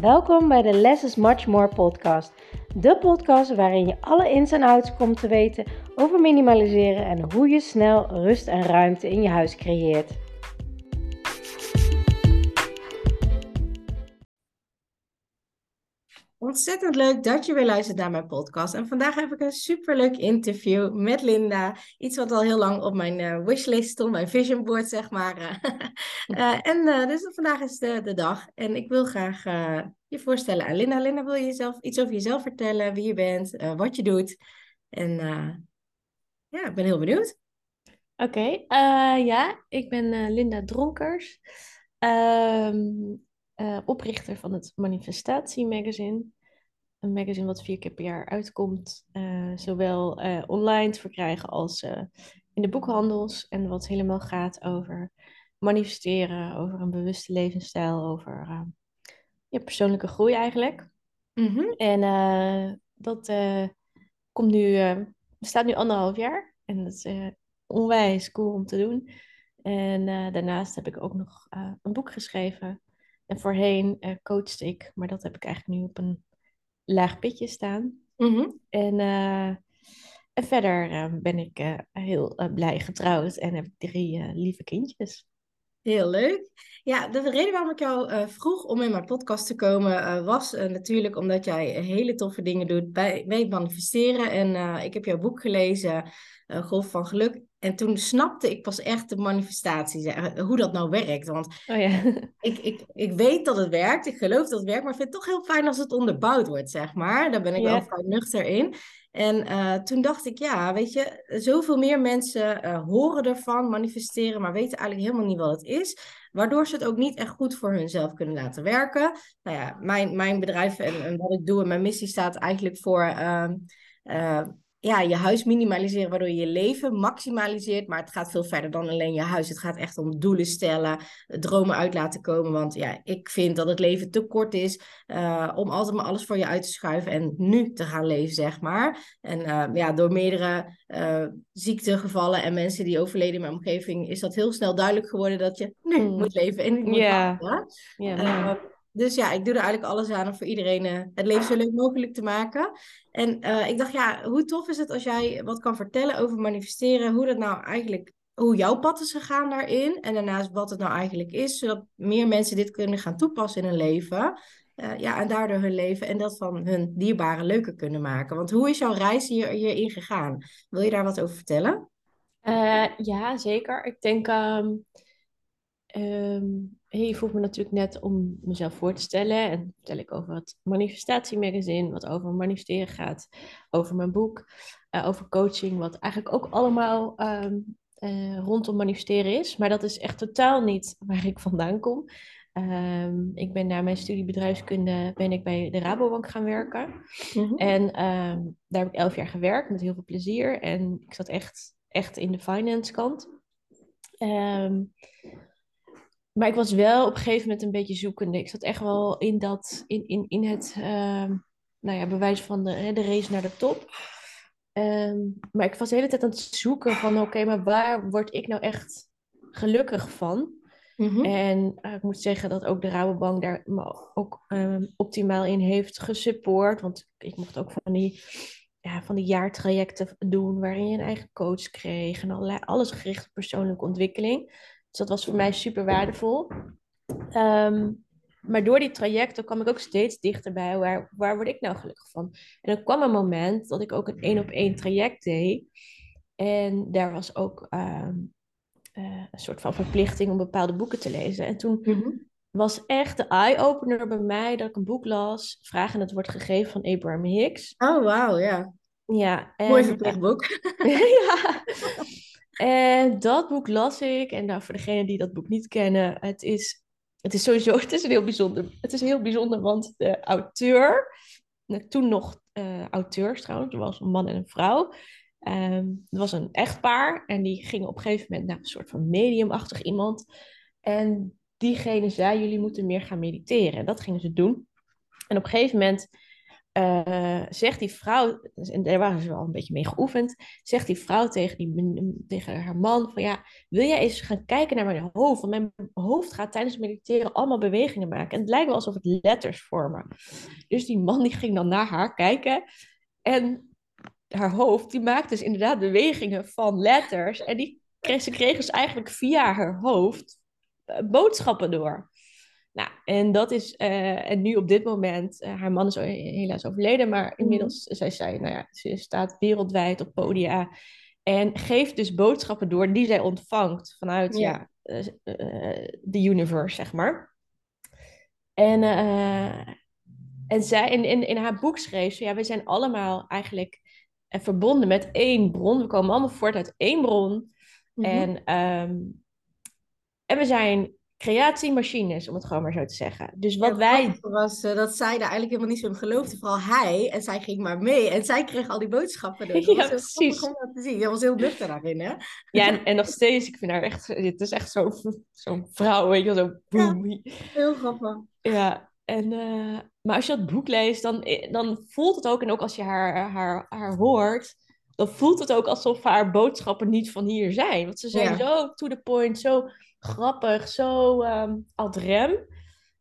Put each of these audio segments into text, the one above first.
Welkom bij de Less is Much More podcast. De podcast waarin je alle ins en outs komt te weten over minimaliseren en hoe je snel rust en ruimte in je huis creëert. Ontzettend leuk dat je weer luistert naar mijn podcast. En vandaag heb ik een superleuk interview met Linda. Iets wat al heel lang op mijn uh, wishlist stond, mijn vision board, zeg maar. uh, en uh, dus vandaag is de, de dag. En ik wil graag je voorstellen aan Linda. Linda, wil je jezelf, iets over jezelf vertellen? Wie je bent, wat je doet? En ja, ik ben heel benieuwd. Oké, ja, ik ben Linda Dronkers. Uh, oprichter van het Manifestatie Magazine. Een magazine wat vier keer per jaar uitkomt, uh, zowel uh, online te verkrijgen als in de boekhandels. En wat helemaal gaat over manifesteren, over een bewuste levensstijl, over ja, persoonlijke groei eigenlijk. Mm -hmm. En dat komt nu, bestaat nu anderhalf jaar. En dat is onwijs cool om te doen. En daarnaast heb ik ook nog een boek geschreven en voorheen uh, coachte ik, maar dat heb ik eigenlijk nu op een laag pitje staan. Mhm. en, uh, en verder uh, ben ik heel blij getrouwd en heb drie lieve kindjes. Heel leuk. Ja, de reden waarom ik jou vroeg om in mijn podcast te komen was natuurlijk omdat jij hele toffe dingen doet bij, bij manifesteren. En ik heb jouw boek gelezen, Golf van Geluk. En toen snapte ik pas echt de manifestatie, hoe dat nou werkt. Want oh ja. ik, ik, ik weet dat het werkt, ik geloof dat het werkt, maar ik vind het toch heel fijn als het onderbouwd wordt, zeg maar. Daar ben ik wel vrij nuchter in. En uh, toen dacht ik, ja, weet je, zoveel meer mensen uh, horen ervan, manifesteren, maar weten eigenlijk helemaal niet wat het is. Waardoor ze het ook niet echt goed voor hunzelf kunnen laten werken. Nou ja, mijn, mijn bedrijf en, en wat ik doe en mijn missie staat eigenlijk voor... Uh, ja, je huis minimaliseren, waardoor je je leven maximaliseert. Maar het gaat veel verder dan alleen je huis. Het gaat echt om doelen stellen, dromen uit laten komen. Want ja, ik vind dat het leven te kort is uh, om altijd maar alles voor je uit te schuiven en nu te gaan leven, zeg maar. En uh, ja, door meerdere uh, ziektegevallen en mensen die overleden in mijn omgeving, is dat heel snel duidelijk geworden dat je nu mm. moet leven en niet moet yeah. Ja dus ja, ik doe er eigenlijk alles aan om voor iedereen uh, het leven zo leuk mogelijk te maken. En uh, ik dacht, ja, hoe tof is het als jij wat kan vertellen over manifesteren, hoe dat nou eigenlijk, hoe jouw pad is gegaan daarin. En daarnaast wat het nou eigenlijk is, zodat meer mensen dit kunnen gaan toepassen in hun leven. Uh, ja, en daardoor hun leven en dat van hun dierbaren leuker kunnen maken. Want hoe is jouw reis hier, hierin gegaan? Wil je daar wat over vertellen? ja, zeker. Ik denk. Um, um je vroeg me natuurlijk net om mezelf voor te stellen. En vertel ik over het manifestatiemagazine, wat over manifesteren gaat, over mijn boek, uh, over coaching, wat eigenlijk ook allemaal um, uh, rondom manifesteren is. Maar dat is echt totaal niet waar ik vandaan kom. Um, ik ben na mijn studie bedrijfskunde ben ik bij de Rabobank gaan werken. Mm -hmm. En um, daar heb ik elf jaar gewerkt met heel veel plezier. En ik zat echt, echt in de finance kant. Maar ik was wel op een gegeven moment een beetje zoekende. Ik zat echt wel in, dat, in, in, in het uh, nou ja, bewijs van de, de race naar de top. Um, maar ik was de hele tijd aan het zoeken van oké, maar waar word ik nou echt gelukkig van? Mm-hmm. En uh, ik moet zeggen dat ook de Rabobank daar me ook um, optimaal in heeft gesupport. Want ik mocht ook van die, ja, van die jaartrajecten doen waarin je een eigen coach kreeg. En allerlei, alles gericht op persoonlijke ontwikkeling. Dus dat was voor mij super waardevol. Um, maar door die trajecten kwam ik ook steeds dichterbij. Waar, waar word ik nou gelukkig van? En er kwam een moment dat ik ook een één op één traject deed. En daar was ook um, uh, een soort van verplichting om bepaalde boeken te lezen. En toen mm -hmm. was echt de eye-opener bij mij dat ik een boek las. Vragen het wordt gegeven van Abraham Hicks. Oh, wauw, ja. Ja. En, Mooi verplicht boek. ja. En dat boek las ik. En nou, voor degenen die dat boek niet kennen, het is, het is sowieso het is een heel bijzonder. Het is heel bijzonder, want de auteur, toen nog uh, auteurs trouwens, er was een man en een vrouw. Um, er was een echtpaar en die gingen op een gegeven moment naar een soort van mediumachtig iemand. En diegene zei, jullie moeten meer gaan mediteren. En dat gingen ze doen. En op een gegeven moment uh, zegt die vrouw, en daar waren ze wel een beetje mee geoefend, zegt die vrouw tegen, die, tegen haar man van ja, wil jij eens gaan kijken naar mijn hoofd? Want mijn hoofd gaat tijdens mediteren allemaal bewegingen maken. En het lijkt wel alsof het letters vormen. Dus die man die ging dan naar haar kijken en haar hoofd, die maakte dus inderdaad bewegingen van letters. En die kreeg, ze kreeg dus eigenlijk via haar hoofd uh, boodschappen door. Nou, en dat is, uh, en nu op dit moment, uh, haar man is helaas overleden, maar mhm. inmiddels, mm. zij zei, nou ja, ze staat wereldwijd op podia en geeft dus boodschappen door die zij ontvangt vanuit, ja, ja de universe, zeg maar. En, en zij, in, in, in haar boek schreef ze, ja, we zijn allemaal eigenlijk verbonden met één bron. We komen allemaal voort uit één bron. Mm -hmm. En, um, en we zijn creatiemachines, om het gewoon maar zo te zeggen. Dus wat wij... was uh, dat zij daar eigenlijk helemaal niet zo in geloofde. Vooral hij. En zij ging maar mee. En zij kreeg al die boodschappen. Dus ja, precies. om dat te zien. Dat was heel nuchter daarin, hè? Ja, en, en nog steeds. Ik vind haar echt... Het is echt zo'n zo vrouw, weet je Zo boom. Ja, heel grappig. Ja, en... Uh, maar als je dat boek leest, dan, eh, dan voelt het ook... En ook als je haar, haar, haar hoort... Dan voelt het ook alsof haar boodschappen niet van hier zijn. Want ze zijn ja. zo to the point, zo grappig, zo um, ad rem.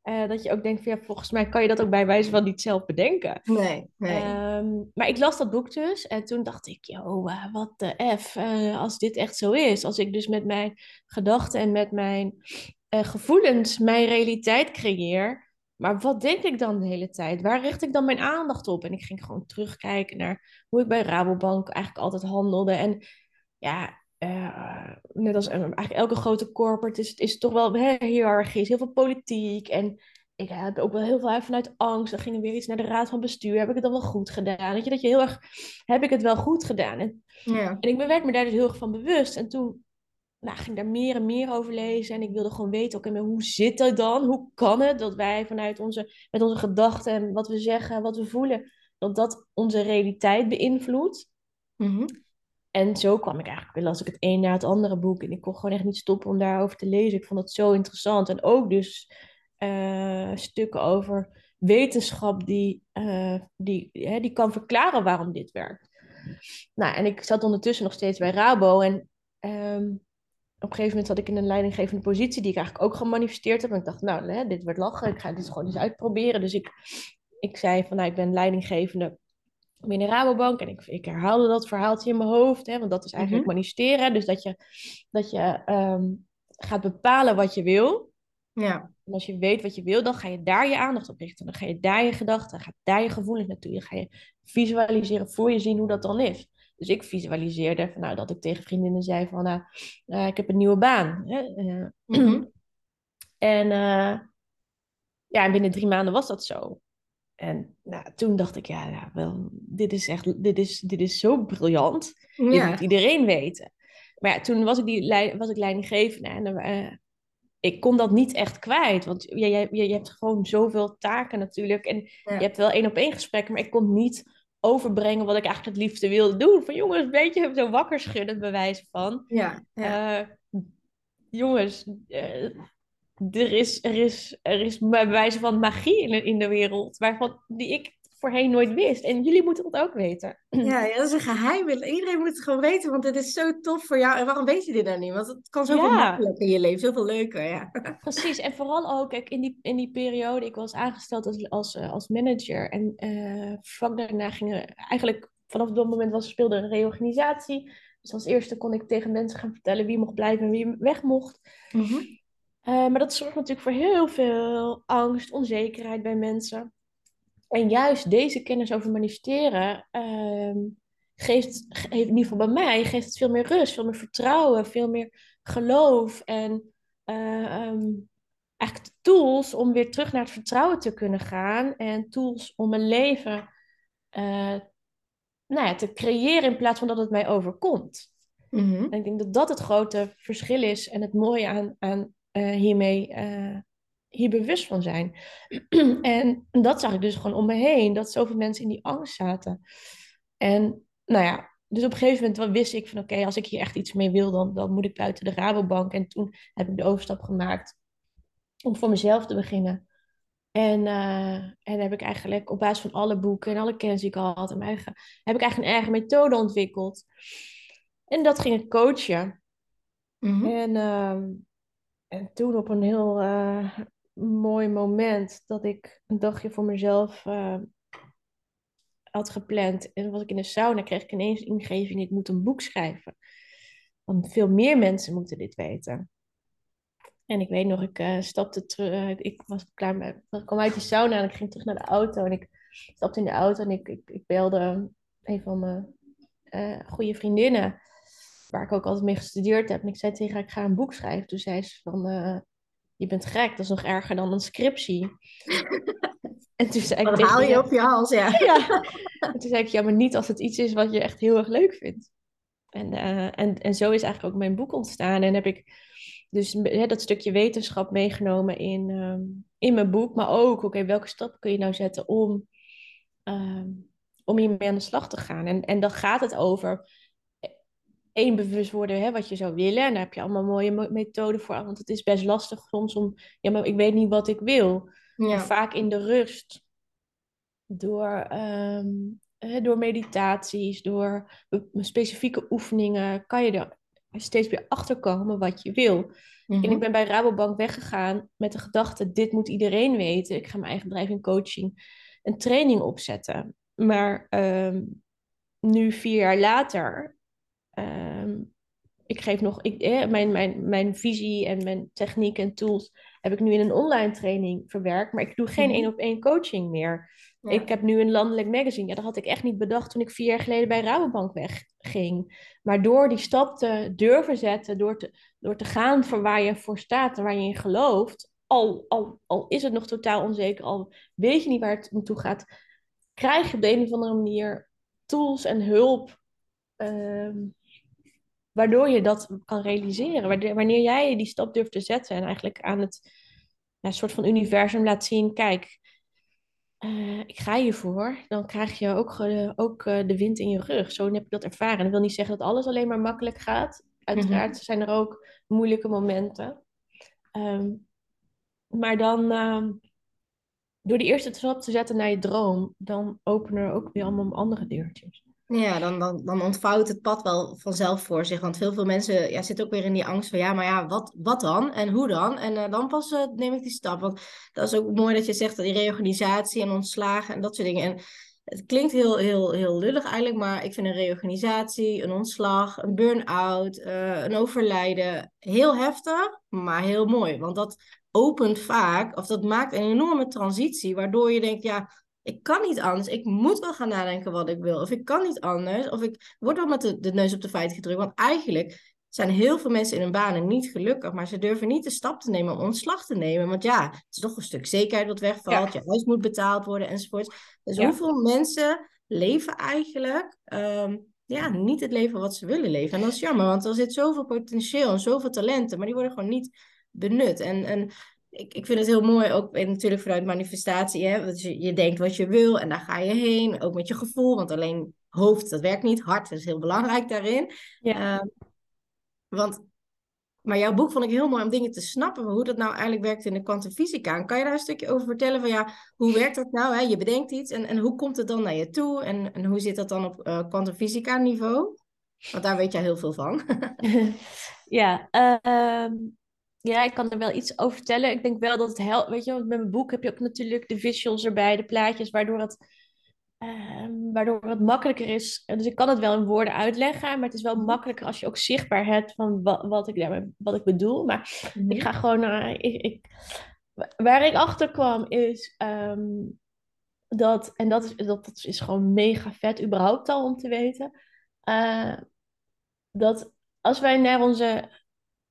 Uh, dat je ook denkt van ja, volgens mij kan je dat ook bij wijze van niet zelf bedenken. Nee, nee. Um, maar ik las dat boek dus en toen dacht ik, joh, uh, wat de F, uh, als dit echt zo is. Als ik dus met mijn gedachten en met mijn gevoelens mijn realiteit creëer. Maar wat denk ik dan de hele tijd? Waar richt ik dan mijn aandacht op? En ik ging gewoon terugkijken naar hoe ik bij Rabobank eigenlijk altijd handelde. En ja, uh, net als eigenlijk elke grote corporate is, is toch wel hè, hiërarchisch, heel veel politiek. En ik heb ook wel heel veel vanuit angst. Dan ging er weer iets naar de raad van bestuur. Heb ik het dan wel goed gedaan? Weet je, dat je heel erg, heb ik het wel goed gedaan? En, ja. en ik werd me daar dus heel erg van bewust. En toen nou, ging ik daar meer en meer over lezen. En ik wilde gewoon weten, oké, hoe zit dat dan? Hoe kan het dat wij vanuit onze, met onze gedachten en wat we zeggen, wat we voelen, dat dat onze realiteit beïnvloedt? Mm en zo kwam ik eigenlijk, las ik het een na het andere boek. En ik kon gewoon echt niet stoppen om daarover te lezen. Ik vond het zo interessant. En ook dus uh, stukken over wetenschap die, uh, die, hè, die kan verklaren waarom dit werkt. Nou, en ik zat ondertussen nog steeds bij Rabo. En um, op een gegeven moment zat ik in een leidinggevende positie die ik eigenlijk ook gemanifesteerd heb. En ik dacht, nou, hè, dit wordt lachen. Ik ga dit gewoon eens uitproberen. Dus ik, ik zei van, nou, ik ben leidinggevende binnen Rabobank. En ik, ik herhaalde dat verhaaltje in mijn hoofd, hè, want dat is eigenlijk mm manifesteren. Dus dat je, dat je um, gaat bepalen wat je wil. Ja. En als je weet wat je wil, dan ga je daar je aandacht op richten. Dan ga je daar je gedachten, dan ga je daar je gevoelens naartoe. Dan ga je visualiseren voor je zien hoe dat dan is. Dus ik visualiseerde van, nou, dat ik tegen vriendinnen zei van, nou, uh, ik heb een nieuwe baan. Hè? Uh, mm-hmm. En uh, ja, en binnen drie maanden was dat zo. En nou, toen dacht ik, ja, ja, wel, dit is echt, dit is, dit is zo briljant. Dit ja. moet iedereen weten. Maar ja, toen was ik, die, was ik leidinggevende en uh, ik kon dat niet echt kwijt. Want je, je, je, hebt gewoon zoveel taken natuurlijk. En je hebt wel één op één gesprekken, maar ik kon niet overbrengen wat ik eigenlijk het liefste wilde doen. Van jongens, een beetje zo wakker schudden, bewijs van. Ja, ja. Uh, jongens, uh, er is, er is, er is bij wijze van magie in, in de wereld, waarvan, die ik voorheen nooit wist. En jullie moeten het ook weten. Ja, ja dat is een geheim. Iedereen moet het gewoon weten, want het is zo tof voor jou. En waarom weet je dit dan niet? Want het kan zoveel ja. makkelijker in je leven, zoveel leuker. Ja. Precies, en vooral ook, kijk, in die, in die periode, ik was aangesteld als, als, eh, als manager. En uh, vlak daarna gingen eigenlijk, vanaf dat moment was, speelde een reorganisatie. Dus als eerste kon ik tegen mensen gaan vertellen wie mocht blijven en wie weg mocht. Mm -hmm. Uh, maar dat zorgt natuurlijk voor heel veel angst, onzekerheid bij mensen. En juist deze kennis over manifesteren uh, geeft, geeft, in ieder geval bij mij, geeft het veel meer rust, veel meer vertrouwen, veel meer geloof. En uh, um, eigenlijk tools om weer terug naar het vertrouwen te kunnen gaan. En tools om een leven uh, nou ja, te creëren in plaats van dat het mij overkomt. Mm -hmm. En ik denk dat dat het grote verschil is en het mooie aan, aan uh, hiermee uh, hier bewust van zijn. en dat zag ik dus gewoon om me heen, dat zoveel mensen in die angst zaten. En nou ja, dus op een gegeven moment wist ik van oké, als ik hier echt iets mee wil, dan, dan moet ik buiten de Rabobank. En toen heb ik de overstap gemaakt om voor mezelf te beginnen. En, uh, en heb ik eigenlijk op basis van alle boeken en alle kennis die ik al had, en eigen, heb ik eigenlijk een eigen methode ontwikkeld. En dat ging ik coachen. Mhm. En, uh, en toen op een heel uh, mooi moment dat ik een dagje voor mezelf had gepland. En was ik in de sauna, kreeg ik ineens ingeving, ik moet een boek schrijven. Want veel meer mensen moeten dit weten. En ik weet nog, ik uh, stapte terug. Ik was klaar met. Ik kwam uit de sauna en ik ging terug naar de auto. En ik stapte in de auto en ik, ik, ik belde een van mijn goede vriendinnen. Waar ik ook altijd mee gestudeerd heb. En ik zei tegen haar, ik ga een boek schrijven. Toen zei ze van, uh, je bent gek. Dat is nog erger dan een scriptie. en toen zei ik haal je op je hals, ja. ja. En toen zei ik, ja, maar niet als het iets is wat je echt heel erg leuk vindt. En, en, en zo is eigenlijk ook mijn boek ontstaan. En heb ik dus dat stukje wetenschap meegenomen in, ehm, in mijn boek. Maar ook, oké, welke stap kun je nou zetten om, uh, om hiermee aan de slag te gaan? En, en dan gaat het over eh, één bewust worden hè, wat je zou willen. En daar heb je allemaal mooie methoden voor. Want het is best lastig soms om, ja, maar ik weet niet wat ik wil. Ja. Vaak in de rust. Door, um, door meditaties, door specifieke oefeningen, kan je er steeds weer achterkomen wat je wil. En ik mhm. ben bij Rabobank weggegaan met de gedachte: dit moet iedereen weten. Ik ga mijn eigen bedrijf in coaching een training opzetten. Maar ehm, nu, vier jaar later, um, ik geef nog ik, eh, mijn, mijn, mijn visie en mijn techniek en tools heb ik nu in een online training verwerkt. Maar ik doe geen één op één coaching meer. Ik heb nu een landelijk magazine. Ja, dat had ik echt niet bedacht toen ik vier jaar geleden bij Rabobank wegging. Maar door die stap te durven zetten, door te, door te gaan voor waar je voor staat en waar je in gelooft, al, al, al is het nog totaal onzeker, al weet je niet waar het naartoe gaat, krijg je op de een of andere manier tools en hulp. Ehm, waardoor je dat kan realiseren. Wanneer jij die stap durft te zetten en eigenlijk aan het ja, soort van universum laat zien, kijk, uh, ik ga hiervoor, dan krijg je ook, uh, ook uh, de wind in je rug. Zo heb ik dat ervaren. Dat wil niet zeggen dat alles alleen maar makkelijk gaat. Uiteraard mm -hmm. zijn er ook moeilijke momenten. Um, maar dan, um, door die eerste stap te zetten naar je droom, dan openen er ook weer allemaal andere deurtjes. Ja, dan, dan, dan ontvouwt het pad wel vanzelf voor zich. Want veel, veel mensen ja, zitten ook weer in die angst van... ja, maar ja, wat, wat dan? En hoe dan? En uh, dan pas uh, neem ik die stap. Want dat is ook mooi dat je zegt dat die reorganisatie en ontslagen en dat soort dingen. En het klinkt heel, heel, heel lullig eigenlijk... maar ik vind een reorganisatie, een ontslag, een burn-out, uh, een overlijden... heel heftig, maar heel mooi. Want dat opent vaak, of dat maakt een enorme transitie... waardoor je denkt, ja ik kan niet anders. Ik moet wel gaan nadenken wat ik wil. Of ik kan niet anders. Of ik word wel met de, de neus op de feiten gedrukt. Want eigenlijk zijn heel veel mensen in hun banen niet gelukkig. Maar ze durven niet de stap te nemen om ontslag te nemen. Want ja, het is toch een stuk zekerheid wat wegvalt. Je huis moet betaald worden enzovoort. Dus hoeveel mensen leven eigenlijk um, ja, niet het leven wat ze willen leven? En dat is jammer, want er zit zoveel potentieel en zoveel talenten. Maar die worden gewoon niet benut. En, en ik, ik vind het heel mooi, ook natuurlijk vanuit manifestatie. Hè? Dat je, je denkt wat je wil en daar ga je heen. Ook met je gevoel, want alleen hoofd, dat werkt niet. Hart is heel belangrijk daarin. Ja. Uh, want, maar jouw boek vond ik heel mooi om dingen te snappen. Hoe dat nou eigenlijk werkt in de kwantumfysica. Kan je daar een stukje over vertellen? Van ja, hoe werkt dat nou? Hè? Je bedenkt iets en, en hoe komt het dan naar je toe? En, en hoe zit dat dan op kwantumfysica uh, niveau? Want daar weet jij heel veel van. ja, uh, ja, ik kan er wel iets over vertellen. Ik denk wel dat het helpt. Weet je, met mijn boek heb je ook natuurlijk de visuals erbij, de plaatjes, waardoor het, uh, waardoor het makkelijker is. Dus ik kan het wel in woorden uitleggen, maar het is wel mhm. makkelijker als je ook zichtbaar hebt van wat, wat, ik, wat ik bedoel. Maar mm -hmm. ik ga gewoon naar. Ik, ik, waar ik achter kwam is um, dat, en dat is, dat, dat is gewoon mega vet, überhaupt al om te weten. Uh, dat als wij naar onze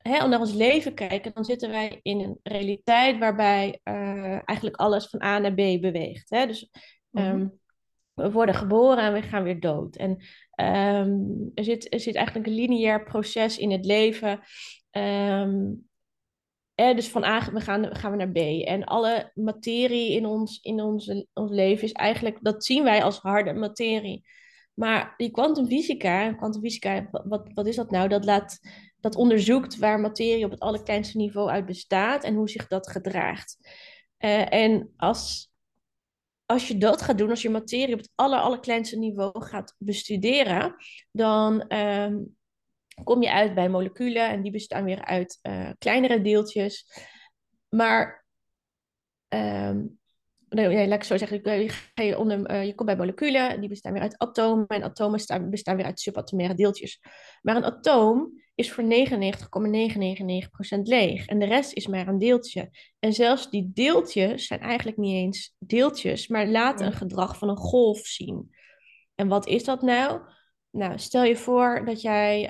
hè, naar ons leven kijken, dan zitten wij in een realiteit waarbij uh, eigenlijk alles van A naar B beweegt. Hè? Dus um, we worden geboren en we gaan weer dood. En um, er, zit, er zit eigenlijk een lineair proces in het leven. Um, eh, dus van A we gaan, gaan we naar B. En alle materie in, ons, in onze, ons leven is eigenlijk, dat zien wij als harde materie. Maar die kwantumfysica, kwantumfysica, wat, wat is dat nou? Dat laat dat onderzoekt waar materie op het allerkleinste niveau uit bestaat en hoe zich dat gedraagt. Eh, en als, als je dat gaat doen, als je materie op het aller, allerkleinste niveau gaat bestuderen, dan ehm, kom je uit bij moleculen en die bestaan weer uit uh, kleinere deeltjes. Maar um, nee, laat ik zo zeggen, je, ga je, komt bij moleculen, die bestaan weer uit atomen en atomen bestaan weer uit subatomaire deeltjes. Maar een atoom is voor 99,999% leeg en de rest is maar een deeltje. En zelfs die deeltjes zijn eigenlijk niet eens deeltjes, maar laten een gedrag van een golf zien. En wat is dat nou? Nou, stel je voor dat jij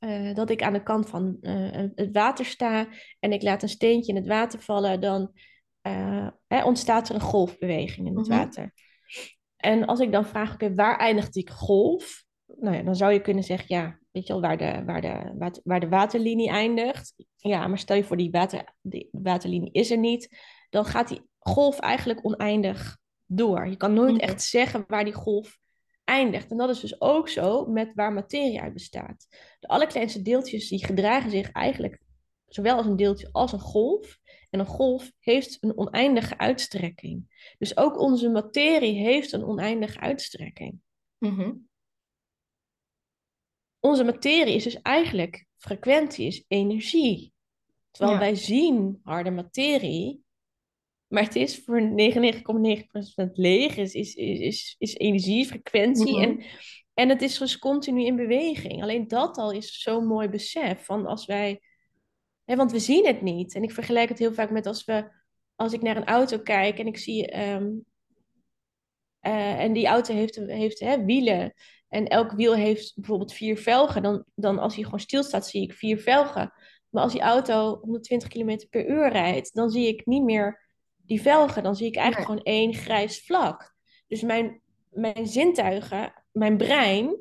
uh, dat ik aan de kant van uh, het water sta en ik laat een steentje in het water vallen, dan uh, hè, ontstaat er een golfbeweging in het -hmm. water. En als ik dan vraag, oké, okay, waar eindigt die golf? Nou ja, dan zou je kunnen zeggen, ja, weet je wel, waar de, waar de, waar de waterlinie eindigt. Ja, maar stel je voor, die, water, die waterlinie is er niet. Dan gaat die golf eigenlijk oneindig door. Je kan nooit echt zeggen waar die golf eindigt. En dat is dus ook zo met waar materie uit bestaat. De allerkleinste deeltjes die gedragen zich eigenlijk zowel als een deeltje als een golf. En een golf heeft een oneindige uitstrekking. Dus ook onze materie heeft een oneindige uitstrekking. Mm -hmm. Onze materie is dus eigenlijk frequentie, is energie. Terwijl ja. wij zien harde materie, maar het is voor 99,9% leeg, is, is, is, is energie, frequentie. Mm -hmm. en, en het is dus continu in beweging. Alleen dat al is zo'n mooi besef van als wij Hè, want we zien het niet. En ik vergelijk het heel vaak met als, we, als ik naar een auto kijk en ik zie. Um, uh, en die auto heeft, heeft hè, wielen. En elk wiel heeft bijvoorbeeld vier velgen. Dan, dan als hij gewoon stilstaat, zie ik vier velgen. Maar als die auto 120 km per uur rijdt, dan zie ik niet meer die velgen. Dan zie ik eigenlijk nee. gewoon één grijs vlak. Dus mijn, mijn zintuigen, mijn brein,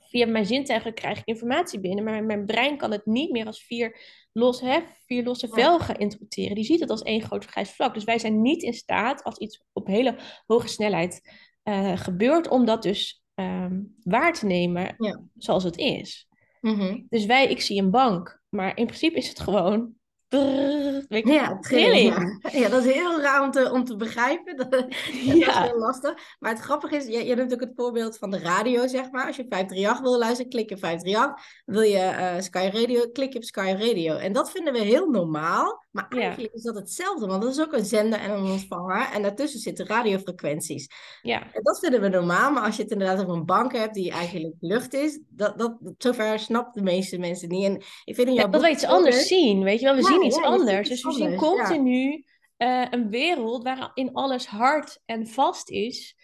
via mijn zintuigen krijg ik informatie binnen, maar mijn brein kan het niet meer als vier, los, hè, vier losse velgen interpreteren. Die ziet het als één groot grijs vlak. Dus wij zijn niet in staat, als iets op hele hoge snelheid uh, gebeurt, om dat dus um, waar te nemen ja. zoals het is. Mm -hmm. Dus wij, ik zie een bank, maar in principe is het gewoon Brrr, weet je, ja, trilling. Ja. ja, dat is heel raar om te, om te begrijpen. Dat, dat ja. is heel lastig. Maar het grappige is, je, je noemt ook het voorbeeld van de radio, zeg maar. Als je 538 wil luisteren, klik je 538. Wil je uh, Sky Radio, klik je op Sky Radio. En dat vinden we heel normaal. Maar eigenlijk ja. is dat hetzelfde, want dat is ook een zender en een ontvanger. En daartussen zitten radiofrequenties. Ja. En dat vinden we normaal. Maar als je het inderdaad over een bank hebt die eigenlijk lucht is, dat, dat, zover snapt de meeste mensen niet. En ik vind in jouw ja, dat we iets anders zien, weet je wel. We zien iets anders. Dus we zien continu uh, een wereld waarin alles hard en vast is.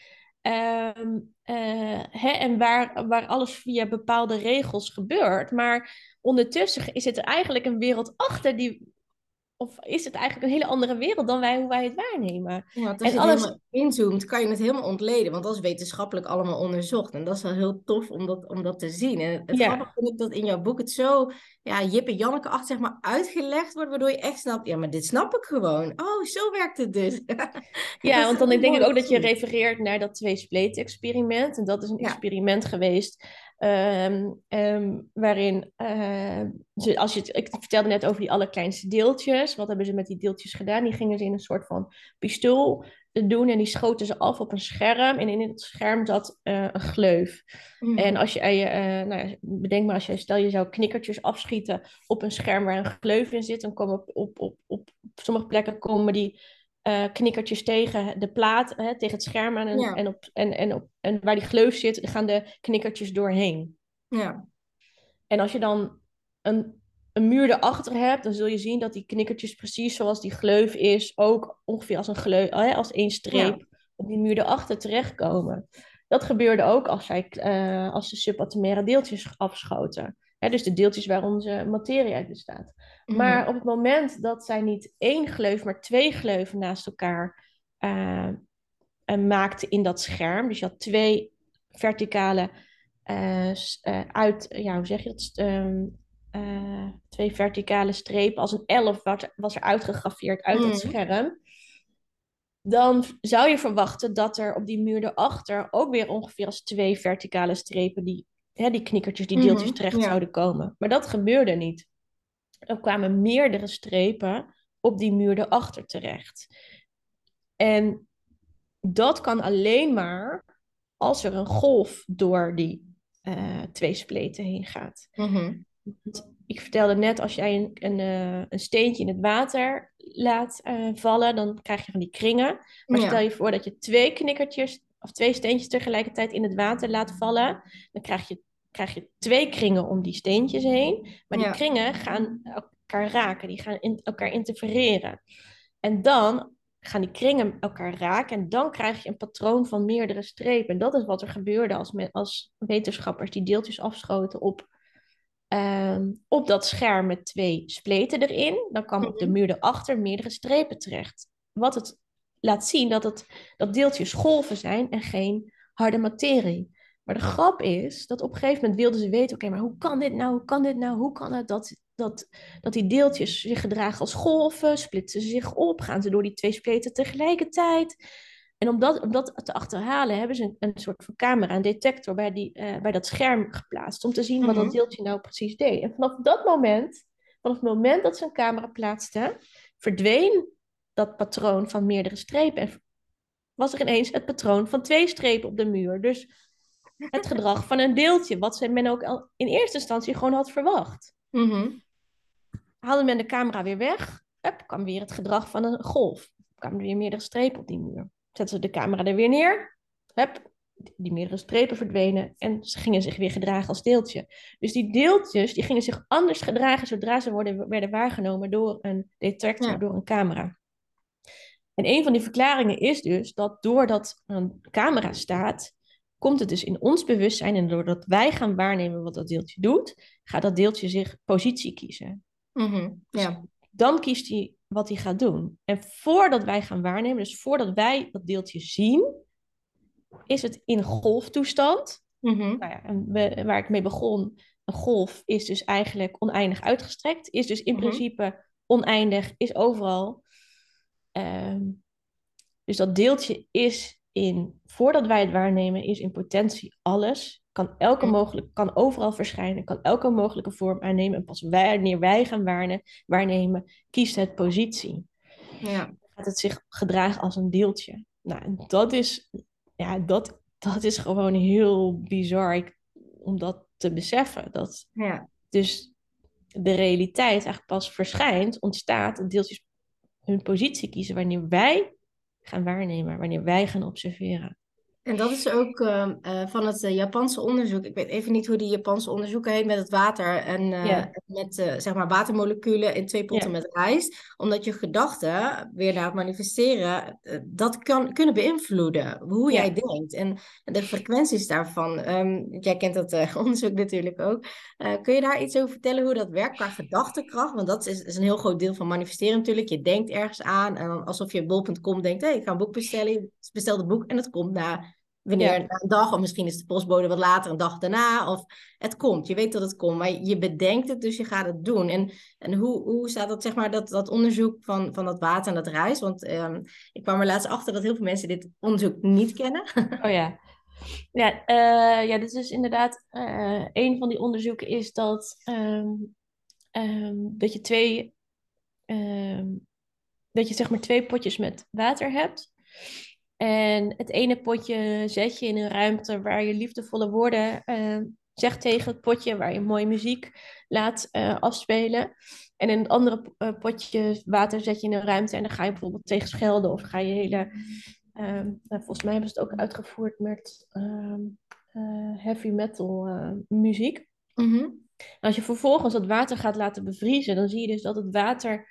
Um, uh, hè, en waar, waar alles via bepaalde regels gebeurt. Maar ondertussen is het er eigenlijk een wereld achter die, of is het eigenlijk een hele andere wereld dan wij, hoe wij het waarnemen? Ja, als en je alles... helemaal inzoomt, kan je het helemaal ontleden. Want dat is wetenschappelijk allemaal onderzocht. En dat is wel heel tof om dat, om dat te zien. En het Ja. grappige vind ik dat in jouw boek het zo ja, Jip en Janneke achter zeg maar uitgelegd wordt. Waardoor je echt snapt, ja, maar dit snap ik gewoon. Oh, zo werkt het dus. Ja, want dan denk ik ook dat je refereert naar dat twee-spleet-experiment. En dat is een Ja. experiment geweest ehm, ehm, waarin, eh, als je het, ik vertelde net over die allerkleinste deeltjes. Wat hebben ze met die deeltjes gedaan? Die gingen ze in een soort van pistool doen en die schoten ze af op een scherm. En in het scherm zat eh, een gleuf. Mhm. En als je, eh, nou ja, bedenk maar, als je, stel je zou knikkertjes afschieten op een scherm waar een gleuf in zit, dan komen op, op, op, op, sommige plekken komen die eh, knikkertjes tegen de plaat, hè, tegen het scherm aan. En, Ja. en, op, en, en, op, en waar die gleuf zit, gaan de knikkertjes doorheen. Ja. En als je dan een, een muur erachter hebt, dan zul je zien dat die knikkertjes precies zoals die gleuf is, ook ongeveer als een gleuf, als één streep op die muur erachter terechtkomen. Dat gebeurde ook als, zij, eh, als de subatomaire deeltjes afschoten. Hè, dus de deeltjes waar onze materie uit bestaat. Mhm. Maar op het moment dat zij niet één gleuf, maar twee gleuven naast elkaar eh, maakten in dat scherm, dus je had twee verticale uit, ja, hoe zeg je dat? Ehm, eh, twee verticale strepen als een elf was, was er uitgegraveerd uit het scherm. Dan zou je verwachten dat er op die muur erachter ook weer ongeveer als twee verticale strepen die, hè, die knikkertjes, die deeltjes Mhm, terecht ja. zouden komen. Maar dat gebeurde niet. Er kwamen meerdere strepen op die muur erachter terecht. En dat kan alleen maar als er een golf door die uh, twee spleten heen gaat. Mhm. Ik vertelde net, als jij een, een, uh, een steentje in het water laat uh, vallen, dan krijg je van die kringen. Maar Ja. stel je voor dat je twee knikkertjes of twee steentjes tegelijkertijd in het water laat vallen, dan krijg je, krijg je twee kringen om die steentjes heen. Maar die Ja. kringen gaan elkaar raken, die gaan in, elkaar interfereren. En dan gaan die kringen elkaar raken en dan krijg je een patroon van meerdere strepen. En dat is wat er gebeurde als, als wetenschappers die deeltjes afschoten op, ehm, op dat scherm met twee spleten erin. Dan kwam op de muur erachter meerdere strepen terecht. Wat het laat zien dat, het, dat deeltjes golven zijn en geen harde materie. Maar de grap is dat op een gegeven moment wilden ze weten: oké, maar hoe kan dit nou? Hoe kan dit nou? Hoe kan het dat, dat, dat die deeltjes zich gedragen als golven? Splitsen ze zich op? Gaan ze door die twee spleten tegelijkertijd? En om dat, om dat te achterhalen hebben ze een, een soort van camera, een detector bij, die, eh, bij dat scherm geplaatst. Om te zien wat Mhm. dat deeltje nou precies deed. En vanaf dat moment, vanaf het moment dat ze een camera plaatsten, verdween dat patroon van meerdere strepen. En was er ineens het patroon van twee strepen op de muur. Dus het gedrag van een deeltje, wat ze- men ook al in eerste instantie gewoon had verwacht. Mhm. Haalde men de camera weer weg, kwam weer het gedrag van een golf. kwamen er weer meerdere strepen op die muur. Zetten ze de camera er weer neer, hup, die meerdere strepen verdwenen en ze gingen zich weer gedragen als deeltje. Dus die deeltjes die gingen zich anders gedragen zodra ze worden, werden waargenomen door een detector, Ja. door een camera. En een van die verklaringen is dus dat doordat een camera staat, komt het dus in ons bewustzijn en doordat wij gaan waarnemen wat dat deeltje doet, gaat dat deeltje zich positie kiezen. Mhm. Ja. Dan kiest hij wat hij gaat doen. En voordat wij gaan waarnemen, dus voordat wij dat deeltje zien, is het in golftoestand. Mhm. Nou ja, we- waar ik mee begon, een golf is dus eigenlijk oneindig uitgestrekt, is dus in Mhm. principe oneindig, is overal. Ehm, dus dat deeltje is in, voordat wij het waarnemen, is in potentie alles. Kan, elke Mhm. mogelijk, kan overal verschijnen, kan elke mogelijke vorm aannemen. En pas wanneer wij gaan waarne- waarnemen, kiest het positie. Ja. Gaat het zich gedragen als een deeltje. Nou, en dat is, ja, dat, dat is gewoon heel bizar ik- om dat te beseffen. Dat Ja. dus de realiteit eigenlijk pas verschijnt, ontstaat, dat deeltjes hun positie kiezen wanneer wij gaan waarnemen, wanneer wij gaan observeren. En dat is ook ehm, eh, van het eh, Japanse onderzoek. Ik weet even niet hoe die Japanse onderzoeken heet met het water en eh, Ja. met zeg maar watermoleculen in twee potten Ja. met rijst. Omdat je gedachten weer naar het manifesteren, dat kan kunnen beïnvloeden hoe Ja. jij denkt en de frequenties daarvan. Ehm, jij kent dat onderzoek natuurlijk ook. Kun je daar iets over vertellen hoe dat werkt qua gedachtekracht? Want dat is, is een heel groot deel van manifesteren natuurlijk. Je denkt ergens aan en dan alsof je bol.com denkt, hé, ik ga een boek bestellen. Je bestelt het boek en het komt na wanneer Ja. na een dag, of misschien is de postbode wat later, een dag daarna, of het komt. Je weet dat het komt, maar je bedenkt het, dus je gaat het doen. En, en hoe, hoe staat dat, zeg maar, dat, dat onderzoek van, van dat water en dat rijst? Want ehm, ik kwam er laatst achter dat heel veel mensen dit onderzoek niet kennen. Oh ja. Ja, eh, ja, dit is inderdaad eh, een van die onderzoeken is dat, ehm, ehm, dat je twee, dat je zeg maar twee potjes met water hebt. En het ene potje zet je in een ruimte waar je liefdevolle woorden eh, zegt tegen het potje, waar je mooie muziek laat eh, afspelen. En in het andere eh, potje water zet je in een ruimte en dan ga je bijvoorbeeld tegen schelden of ga je hele. ehm, nou, volgens mij hebben ze het ook uitgevoerd met ehm, eh, heavy metal muziek. En als je vervolgens dat water gaat laten bevriezen, dan zie je dus dat het water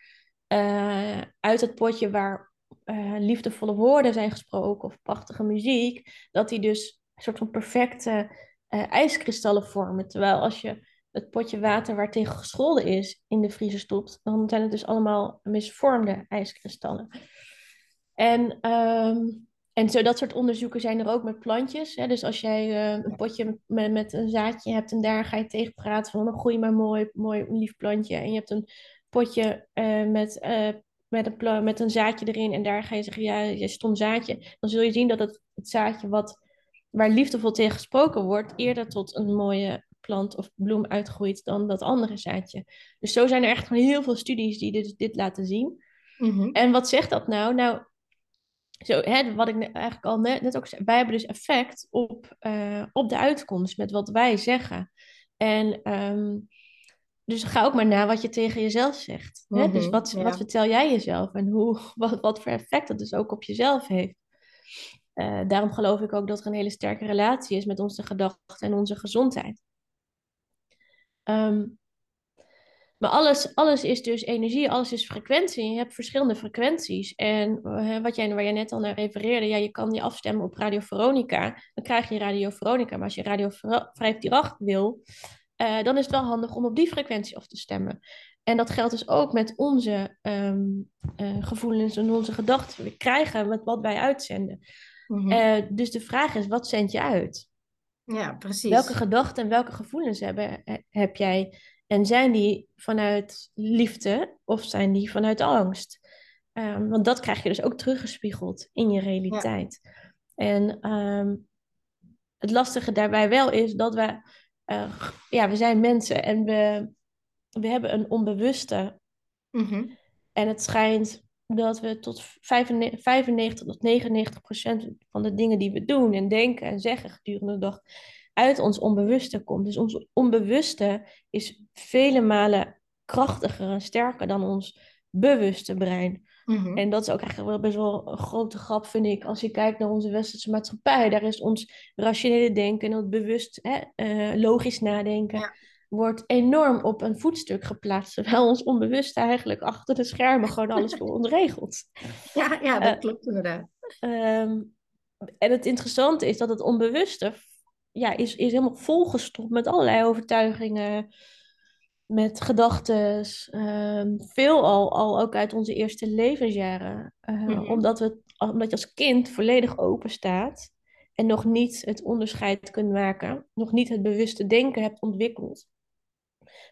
uit het potje waar eh, liefdevolle woorden zijn gesproken of prachtige muziek, dat die dus een soort van perfecte eh, ijskristallen vormen. Terwijl als je het potje water waar tegen gescholden is in de vriezer stopt, dan zijn het dus allemaal misvormde ijskristallen. En, ehm, en zo dat soort onderzoeken zijn er ook met plantjes. Hè? Dus als jij eh, een potje met, met een zaadje hebt en daar ga je tegen praten van dan groei maar mooi, mooi lief plantje. En je hebt een potje met, met, een met een zaadje erin en daar ga je zeggen ja, je stom zaadje. Dan zul je zien dat het, het zaadje wat, waar liefdevol tegen gesproken wordt eerder tot een mooie plant of bloem uitgroeit dan dat andere zaadje. Dus zo zijn er echt gewoon heel veel studies die dit, dit laten zien. Mhm. En wat zegt dat nou? Nou, zo, hè, wat ik eigenlijk al net, net ook zei, wij hebben dus effect op, uh, op de uitkomst met wat wij zeggen. En um, dus ga ook maar na wat je tegen jezelf zegt. hè? Dus mhm, wat, wat vertel jij jezelf en hoe, wat, wat voor effect dat dus ook op jezelf heeft. Uh, daarom geloof ik ook dat er een hele sterke relatie is met onze gedachten en onze gezondheid. Um, maar alles, alles is dus energie, alles is frequentie. Je hebt verschillende frequenties. En uh, wat jij, waar jij net al naar refereerde, ja, je kan je afstemmen op Radio Veronica. Dan krijg je Radio Veronica. Maar als je Radio 538 wil, uh, dan is het wel handig om op die frequentie af te stemmen. En dat geldt dus ook met onze um, uh, gevoelens en onze gedachten. We krijgen met wat wij uitzenden. Mm -hmm. dus de vraag is, wat zend je uit? Ja, precies. Welke gedachten en welke gevoelens hebben, heb jij? En zijn die vanuit liefde of zijn die vanuit angst? Um, want dat krijg je dus ook teruggespiegeld in je realiteit. Ja. En um, het lastige daarbij wel is dat we, uh, ja, we zijn mensen en we, we hebben een onbewuste. Mm -hmm. En het schijnt dat we tot 95, 95 tot 99 procent van de dingen die we doen en denken en zeggen gedurende de dag uit ons onbewuste komt. Dus ons onbewuste is vele malen krachtiger en sterker dan ons bewuste brein. Mhm. En dat is ook eigenlijk wel best wel een grote grap, vind ik, als je kijkt naar onze westerse maatschappij. Daar is ons rationele denken en het bewust hè, uh, logisch nadenken. Wordt enorm op een voetstuk geplaatst, terwijl ons onbewuste eigenlijk achter de schermen gewoon alles voor ons regelt. Ja, ja dat uh, klopt inderdaad. Um, en het interessante is dat het onbewuste ja, is, is helemaal volgestopt met allerlei overtuigingen, met gedachten. Um, veel al, al ook uit onze eerste levensjaren. Uh, omdat, we, omdat je als kind volledig open staat en nog niet het onderscheid kunt maken, nog niet het bewuste denken hebt ontwikkeld.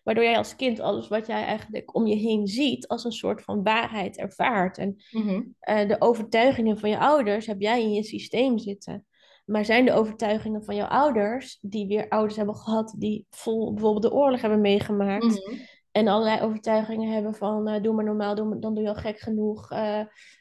Waardoor jij als kind alles wat jij eigenlijk om je heen ziet als een soort van waarheid ervaart. En mm-hmm. uh, de overtuigingen van je ouders heb jij in je systeem zitten. Maar zijn de overtuigingen van jouw ouders, die weer ouders hebben gehad die vol bijvoorbeeld de oorlog hebben meegemaakt. Mhm. En allerlei overtuigingen hebben van uh, doe maar normaal, doe maar, dan doe je al gek genoeg. Uh,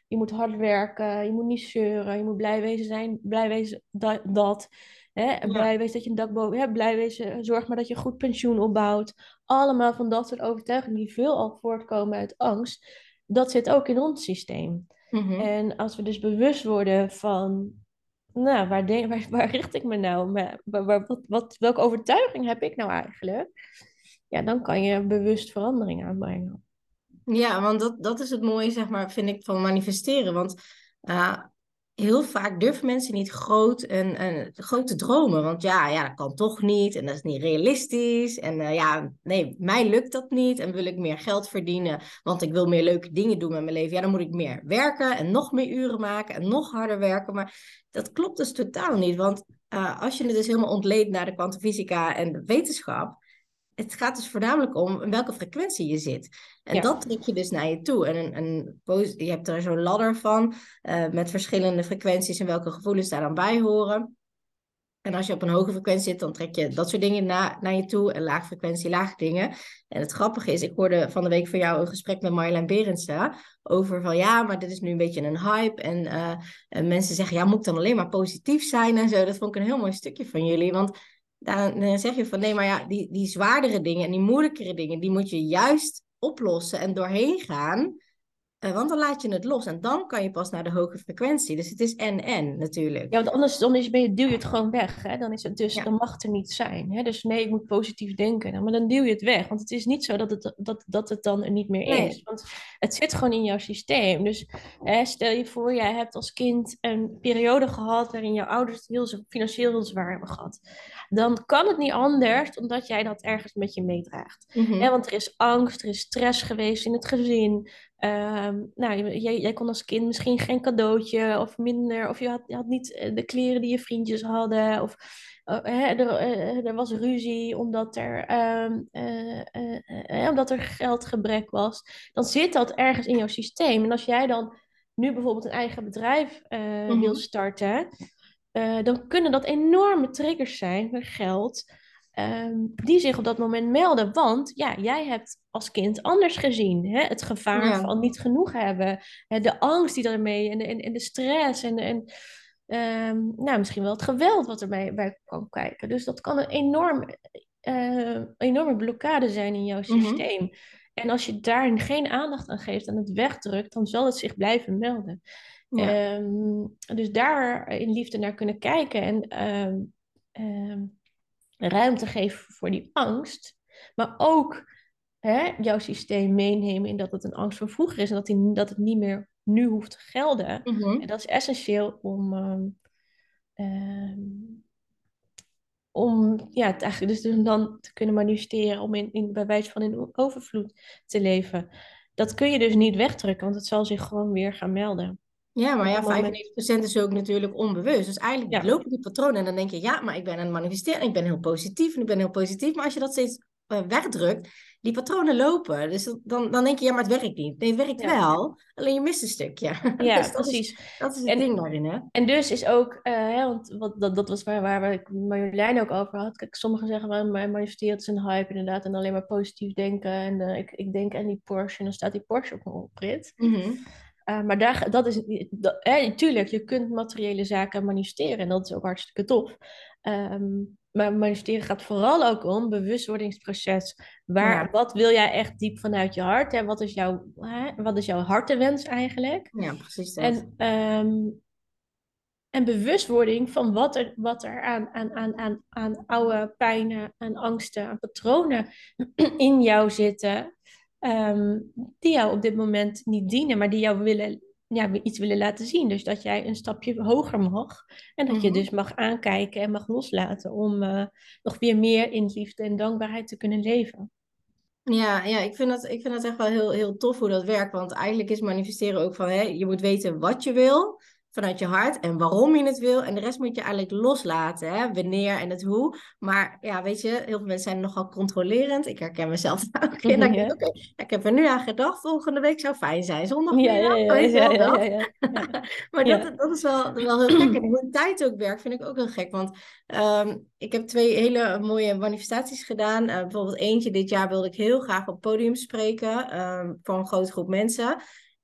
je moet hard werken, je moet niet zeuren, je moet blij wezen zijn, blij wezen dat. dat hè? Ja. Blij wezen dat je een dak boven hebt, blij wezen, zorg maar dat je een goed pensioen opbouwt. Allemaal van dat soort overtuigingen die veel al voortkomen uit angst. Dat zit ook in ons systeem. Mm En als we dus bewust worden van nou, waar, waar, richt ik me nou? Waar, wat, welke overtuiging heb ik nou eigenlijk? Ja, dan kan je bewust verandering aanbrengen. Ja, want dat, dat is het mooie, zeg maar, vind ik, van manifesteren. Want uh, heel vaak durven mensen niet groot en, en grote dromen. Want ja, ja, dat kan toch niet en dat is niet realistisch. En uh, ja, nee, mij lukt dat niet en wil ik meer geld verdienen, want ik wil meer leuke dingen doen met mijn leven. Ja, dan moet ik meer werken en nog meer uren maken en nog harder werken. Maar dat klopt dus totaal niet, want uh, als je het dus helemaal ontleedt naar de kwantumfysica en de wetenschap, het gaat dus voornamelijk om in welke frequentie je zit. En dat trek je dus naar je toe. En een, een, je hebt er zo'n ladder van uh, met verschillende frequenties en welke gevoelens daar dan bij horen. En als je op een hoge frequentie zit, dan trek je dat soort dingen na, naar je toe. En laag frequentie, lage dingen. En het grappige is, ik hoorde van de week van jou een gesprek met Marjolein Berendsen. Over van ja, maar dit is nu een beetje een hype. En, uh, en mensen zeggen, ja, moet ik dan alleen maar positief zijn en zo. Dat vond ik een heel mooi stukje van jullie. Want dan, dan zeg je van nee, maar ja, die, die zwaardere dingen en die moeilijkere dingen, die moet je juist oplossen en doorheen gaan. Uh, want dan laat je het los en dan kan je pas naar de hoge frequentie. Dus het is en-en natuurlijk. Ja, want anders dan is, ben je, duw je het gewoon weg. Hè? Dan, is het dus, ja. dan mag het er niet zijn. Hè? Dus nee, ik moet positief denken. maar dan duw je het weg. Want het is niet zo dat het, dat, dat het dan er niet meer nee. is. Want het zit gewoon in jouw systeem. Dus hè, stel je voor, jij hebt als kind een periode gehad waarin jouw ouders het heel financieel heel zwaar hebben gehad dan kan het niet anders omdat jij dat ergens met je meedraagt. Mm -hmm. want er is angst, er is stress geweest in het gezin. Um, nou, jij, jij, kon als kind misschien geen cadeautje of minder, of je had, je had niet eh, de kleren die je vriendjes hadden, of uh, hè, er, uh, er, was ruzie omdat er, um, omdat er geldgebrek was. Dan zit dat ergens in jouw systeem. En als jij dan nu bijvoorbeeld een eigen bedrijf mm -hmm. wil starten, uh, dan kunnen dat enorme triggers zijn met geld. Ehm, die zich op dat moment melden. Want ja, jij hebt als kind anders gezien. Hè? Het gevaar Ja. van niet genoeg hebben, hè, de angst die daarmee en de, en, en de stress en, en ehm, nou, misschien wel het geweld wat erbij bij kwam kijken. Dus dat kan een enorm, eh, enorme blokkade zijn in jouw Mhm. systeem. En als je daar geen aandacht aan geeft en het wegdrukt, dan zal het zich blijven melden. Ja. Ehm, dus daar in liefde naar kunnen kijken en ruimte geven voor die angst. Maar ook hè, jouw systeem meenemen in dat het een angst van vroeger is en dat, die, dat het niet meer nu hoeft te gelden. Mhm. En dat is essentieel om, ehm, ehm, om ja, het eigenlijk dus dan te kunnen manifesteren, om in, in, bij wijze van in overvloed te leven. Dat kun je dus niet wegdrukken, want het zal zich gewoon weer gaan melden. Ja, maar ja, het moment- 95% is ook natuurlijk onbewust. Dus eigenlijk Ja. lopen die patronen en dan denk je, ja, maar ik ben aan het manifesteren en ik ben heel positief en ik ben heel positief. Maar als je dat steeds eh, wegdrukt, die patronen lopen. Dus dan, dan denk je, ja, maar het werkt niet. Nee, het werkt Ja. wel, alleen je mist een stukje. Ja, Dus dat is- precies. Dat is het En- ding daarin, hè? En dus is ook, eh, hè, want wat, dat, dat was waar, waar ik Marjolein ook over had. Kijk, sommigen zeggen maar manifesteren is een hype inderdaad. En alleen maar positief denken. En eh, ik, ik denk aan die Porsche en dan staat die Porsche op mijn oprit. Mhm. Uh, maar daar, dat is, dat, hè, tuurlijk, je kunt materiële zaken manifesteren en dat is ook hartstikke tof. Um, maar manifesteren gaat vooral ook om bewustwordingsproces. Waar, Ja. Wat wil jij echt diep vanuit je hart? Hè? Wat, is jouw, hè? wat is jouw hartenwens eigenlijk? Ja, precies dat. En, um, en bewustwording van wat er, wat er aan, aan, aan, aan, aan oude pijnen, aan angsten, aan patronen in jou zitten. Um, die jou op dit moment niet dienen, maar die jou willen, ja, iets willen laten zien. Dus dat jij een stapje hoger mag. En dat Mhm. je dus mag aankijken en mag loslaten om uh, nog weer meer in liefde en dankbaarheid te kunnen leven. Ja, ja ik, vind dat, ik vind dat echt wel heel, heel tof hoe dat werkt. Want eigenlijk is manifesteren ook van, hè, je moet weten wat je wil vanuit je hart en waarom je het wil. En de rest moet je eigenlijk loslaten, hè? wanneer en het hoe. Maar ja, weet je, heel veel mensen zijn nogal controlerend. Ik herken mezelf ook in. Dan denk ik, oké, ik heb er nu aan gedacht, volgende week zou fijn zijn. Zondag ja, ja, ja, ja, ja, ja, ja. maar Ja. dat, dat is wel, wel heel gek. En hoe tijd ook werkt, vind ik ook heel gek. Want ehm, ik heb twee hele mooie manifestaties gedaan. Eh, bijvoorbeeld eentje dit jaar wilde ik heel graag op podium spreken ehm, voor een grote groep mensen.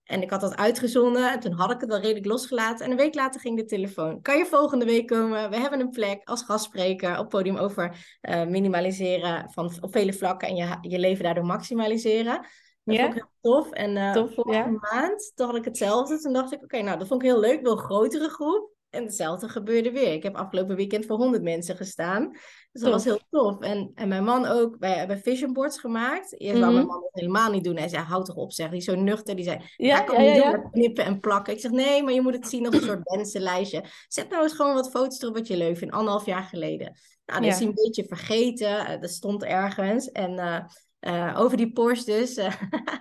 En ik had dat uitgezonden en toen had ik het al redelijk losgelaten. En een week later ging de telefoon. Kan je volgende week komen? We hebben een plek als gastspreker op podium over uh, minimaliseren van, op vele vlakken en je, je leven daardoor maximaliseren. Dat Ja. vond ik heel tof. En uh, Tof, vorige ja. maand, toen had ik hetzelfde. Toen dacht ik, oké, nou dat vond ik heel leuk. Ik wil een grotere groep. En hetzelfde gebeurde weer. Ik heb afgelopen weekend voor 100 mensen gestaan. Dus dat Tof. was heel tof. En, en mijn man ook. Wij hebben vision boards gemaakt. Eerst wou Mhm. mijn man dat helemaal niet doen. Hij zei, houd toch op zeg. Die is zo nuchter. Die zei, Ja, ik ook ja, niet ja, knippen en plakken. Ik zeg, nee, maar je moet het zien als een soort wensenlijstje. Zet nou eens gewoon wat foto's erop wat je leuk vindt. Anderhalf jaar geleden. Nou, dat is hij een beetje vergeten. Eh, dat stond ergens. En eh, eh, over die Porsche dus.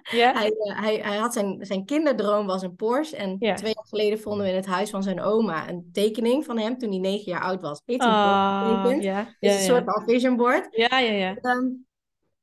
hij, eh, hij, hij had zijn, zijn kinderdroom was een Porsche. En twee jaar geleden vonden we in het huis van zijn oma een tekening van hem toen hij negen jaar oud was. Heeft hij een Porsche Ah, getekend. ja, Dus een soort ja. van vision board. Ja, ja, ja. Ehm,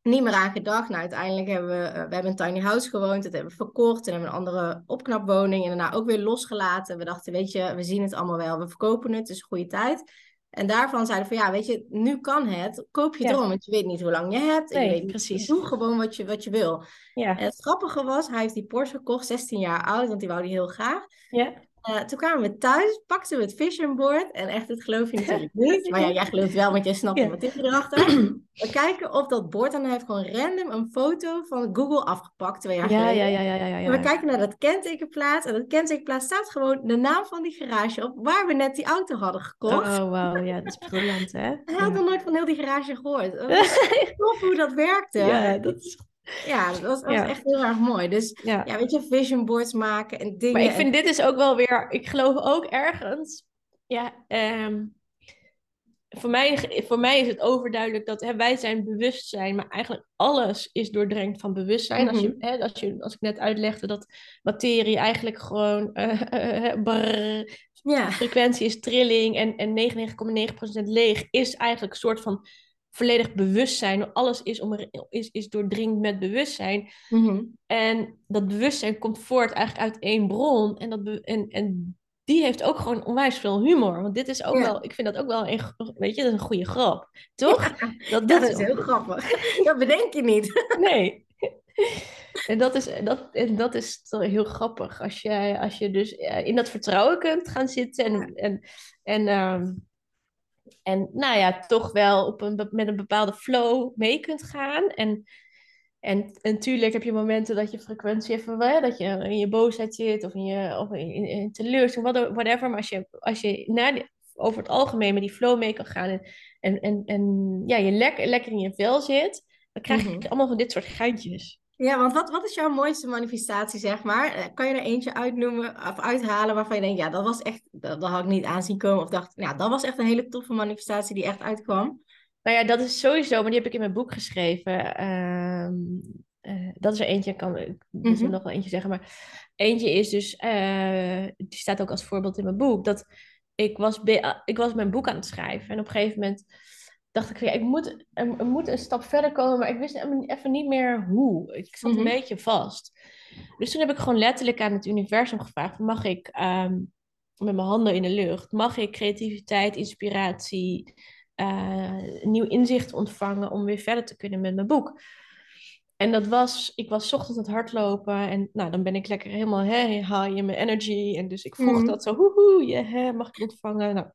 niet meer aan gedacht. Nou, uiteindelijk hebben we, eh, we hebben een tiny house gewoond. Dat hebben we verkocht. En hebben een andere opknapwoning. En daarna ook weer losgelaten. We dachten, weet je, we zien het allemaal wel. We verkopen het. Het is een goede tijd. En daarvan zeiden van, ja, weet je, nu kan het. Koop je Ja. droom. Want je weet niet hoe lang je hebt. Nee, je weet niet, precies. Doe gewoon wat je, wat je wil. Ja, En het grappige was, hij heeft die Porsche gekocht, 16 jaar oud. Want die wou die heel graag. ja. Eh, toen kwamen we thuis, pakten we het vision board. En echt, dat geloof je natuurlijk niet. Maar ja, jij gelooft wel, want jij snapt Ja. de materie erachter. We kijken op dat bord en hij heeft gewoon random een foto van Google afgepakt twee jaar Ja, geleden. ja, ja, ja, ja, En we ja. kijken naar dat kentekenplaat. En dat kentekenplaat staat gewoon de naam van die garage op waar we net die auto hadden gekocht. Oh, wauw, ja, dat is briljant, hè? Hij had Ja. nog nooit van heel die garage gehoord. Het tof hoe dat werkte. Ja, dat is... Ja, dat was, was Ja. echt heel erg mooi. Dus Ja. ja, weet je, vision boards maken en dingen. Maar ik en- vind dit is ook wel weer, ik geloof ook ergens, ja, ehm, voor, mij, voor mij is het overduidelijk dat hè, wij zijn bewustzijn, maar eigenlijk alles is doordrenkt van bewustzijn. als, je, Mhm. hè, als, je, als ik net uitlegde dat materie eigenlijk gewoon eh, eh, eh, brrr, ja. frequentie is trilling en, en 99,9% leeg, is eigenlijk een soort van volledig bewustzijn. Alles is, om, is, is doordringd met bewustzijn. Mhm. En dat bewustzijn komt voort eigenlijk uit één bron. En, dat en, en die heeft ook gewoon onwijs veel humor. Want dit is ook Ja. wel, ik vind dat ook wel een, weet je, dat is een goede grap. Toch? Dat, dat is heel grappig. Dat bedenk je niet. Nee. En dat is, dat, en dat is toch heel grappig. Als je, als je dus eh, in dat vertrouwen kunt gaan zitten. En, en, en, ehm, en nou ja, toch wel op een, met een bepaalde flow mee kunt gaan. En, en, en natuurlijk heb je momenten dat je frequentie even, hè, dat je in je boosheid zit. Of in je of in, in, in teleurstelling, what- whatever. Maar als je, als je naar die- over het algemeen met die flow mee kan gaan. En, en, en, en ja, je lekker, lekker in je vel zit. Dan krijg je Mhm. allemaal van dit soort geintjes. Ja, want wat, wat is jouw mooiste manifestatie, zeg maar? Eh, Kan je er eentje uitnoemen of uithalen waarvan je denkt, ja, dat was echt, dat, dat had ik niet aanzien komen. Of dacht, ja, dat was echt een hele toffe manifestatie die echt uitkwam. Nou ja, dat is sowieso, maar die heb ik in mijn boek geschreven. Ehm, eh, dat is er eentje, ik kan ik er Mhm. nog wel eentje zeggen. Maar eentje is dus, eh, die staat ook als voorbeeld in mijn boek. Dat ik was, ik was mijn boek aan het schrijven. En op een gegeven moment dacht ik, ja, ik moet, er, moet een stap verder komen. Maar ik wist even niet meer hoe. Ik zat Mhm. een beetje vast. Dus toen heb ik gewoon letterlijk aan het universum gevraagd: mag ik ehm, met mijn handen in de lucht, mag ik creativiteit, inspiratie, eh, nieuw inzicht ontvangen om weer verder te kunnen met mijn boek? En dat was, ik was ochtends aan het hardlopen en nou, dan ben ik lekker helemaal hè, high in mijn energy. En dus ik vroeg Mhm. dat zo, hoehoe, je, hè, mag ik ontvangen? Nou,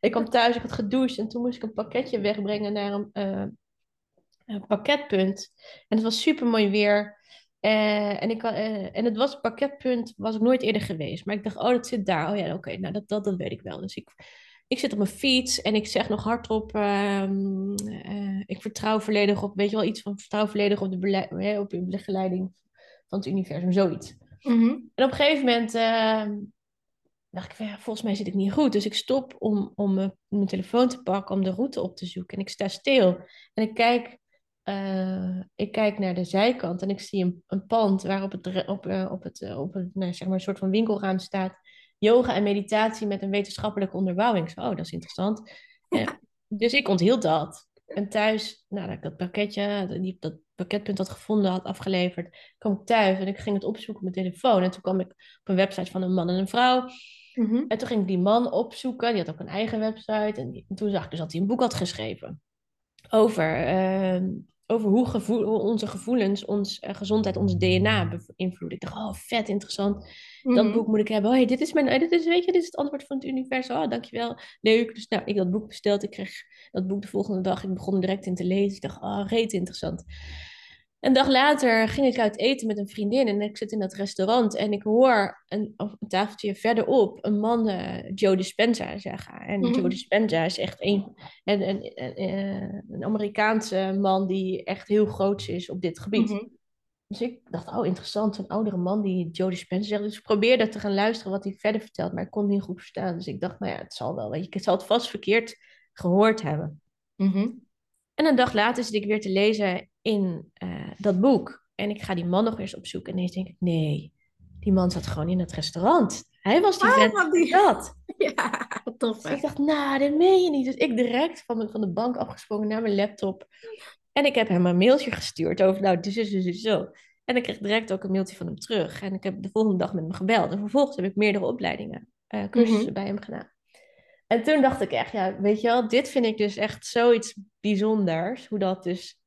ik kwam thuis, ik had gedoucht en toen moest ik een pakketje wegbrengen naar een, eh, een pakketpunt. En het was super mooi weer. Eh, en, ik, eh, en het was pakketpunt, was ik nooit eerder geweest. Maar ik dacht, oh, dat zit daar. Oh ja, oké, nou dat, dat, dat weet ik wel. Dus ik, ik zit op mijn fiets en ik zeg nog hardop, eh, ik vertrouw volledig op, weet je wel, iets van vertrouw volledig op de, bele- op de begeleiding van het universum, zoiets. Mhm. En op een gegeven moment ehm, dacht ik, van, ja, volgens mij zit ik niet goed. Dus ik stop om, om mijn, telefoon te pakken, om de route op te zoeken. En ik sta stil en ik kijk, eh, ik kijk naar de zijkant en ik zie een, een pand waarop het, op, eh, op het, op het nou, zeg maar een soort van winkelraam staat. Yoga en meditatie met een wetenschappelijke onderbouwing. Zo, oh, dat is interessant. Eh, dus ik onthield dat. En thuis, nadat ik dat pakketje, die, dat pakketpunt had gevonden, had afgeleverd, kwam ik thuis en ik ging het opzoeken op mijn telefoon. En toen kwam ik op een website van een man en een vrouw. Mhm. En toen ging ik die man opzoeken, die had ook een eigen website. En, die- en toen zag ik dus dat hij een boek had geschreven over, ehm, over hoe, gevoel, hoe onze gevoelens, ons eh, gezondheid, ons DNA beïnvloeden. Ik dacht, oh, vet interessant. Dat Mhm. boek moet ik hebben. Oh, hey, dit is mijn, eh, dit is, weet je, dit is het antwoord van het universum. Oh, dankjewel. Leuk. Dus nou, ik dat boek besteld. Ik kreeg dat boek de volgende dag. Ik begon er direct in te lezen. Ik dacht, oh, reet interessant. Een dag later ging ik uit eten met een vriendin en ik zit in dat restaurant en ik hoor een, een tafeltje verderop een man uh, Joe Dispenza zeggen. En. Joe Dispenza is echt een, een, een, een, een Amerikaanse man die echt heel groot is op dit gebied. Mhm. Dus ik dacht, oh interessant, zo'n oudere man die Joe Dispenza zegt. Dus ik probeerde te gaan luisteren wat hij verder vertelt, maar ik kon het niet goed verstaan. Dus ik dacht, nou ja, het zal wel, weet je, ik zal het vast verkeerd gehoord hebben. Mhm. En een dag later zit ik weer te lezen in uh, dat boek. En ik ga die man nog eens opzoeken. En ineens denk ik, nee, die man zat gewoon in het restaurant. Hij was die Ah, vent die- dat. Ja, tof Dus hè. ik dacht, nou, dat meen je niet. Dus ik direct van, mijn- van de bank afgesprongen naar mijn laptop. En ik heb hem een mailtje gestuurd over, nou, dus, dus, dus, dus zo. En ik kreeg direct ook een mailtje van hem terug. En ik heb de volgende dag met hem gebeld. En vervolgens heb ik meerdere opleidingen, eh, cursussen Mhm. bij hem gedaan. En toen dacht ik echt, ja, weet je wel, dit vind ik dus echt zoiets bijzonders. Hoe dat dus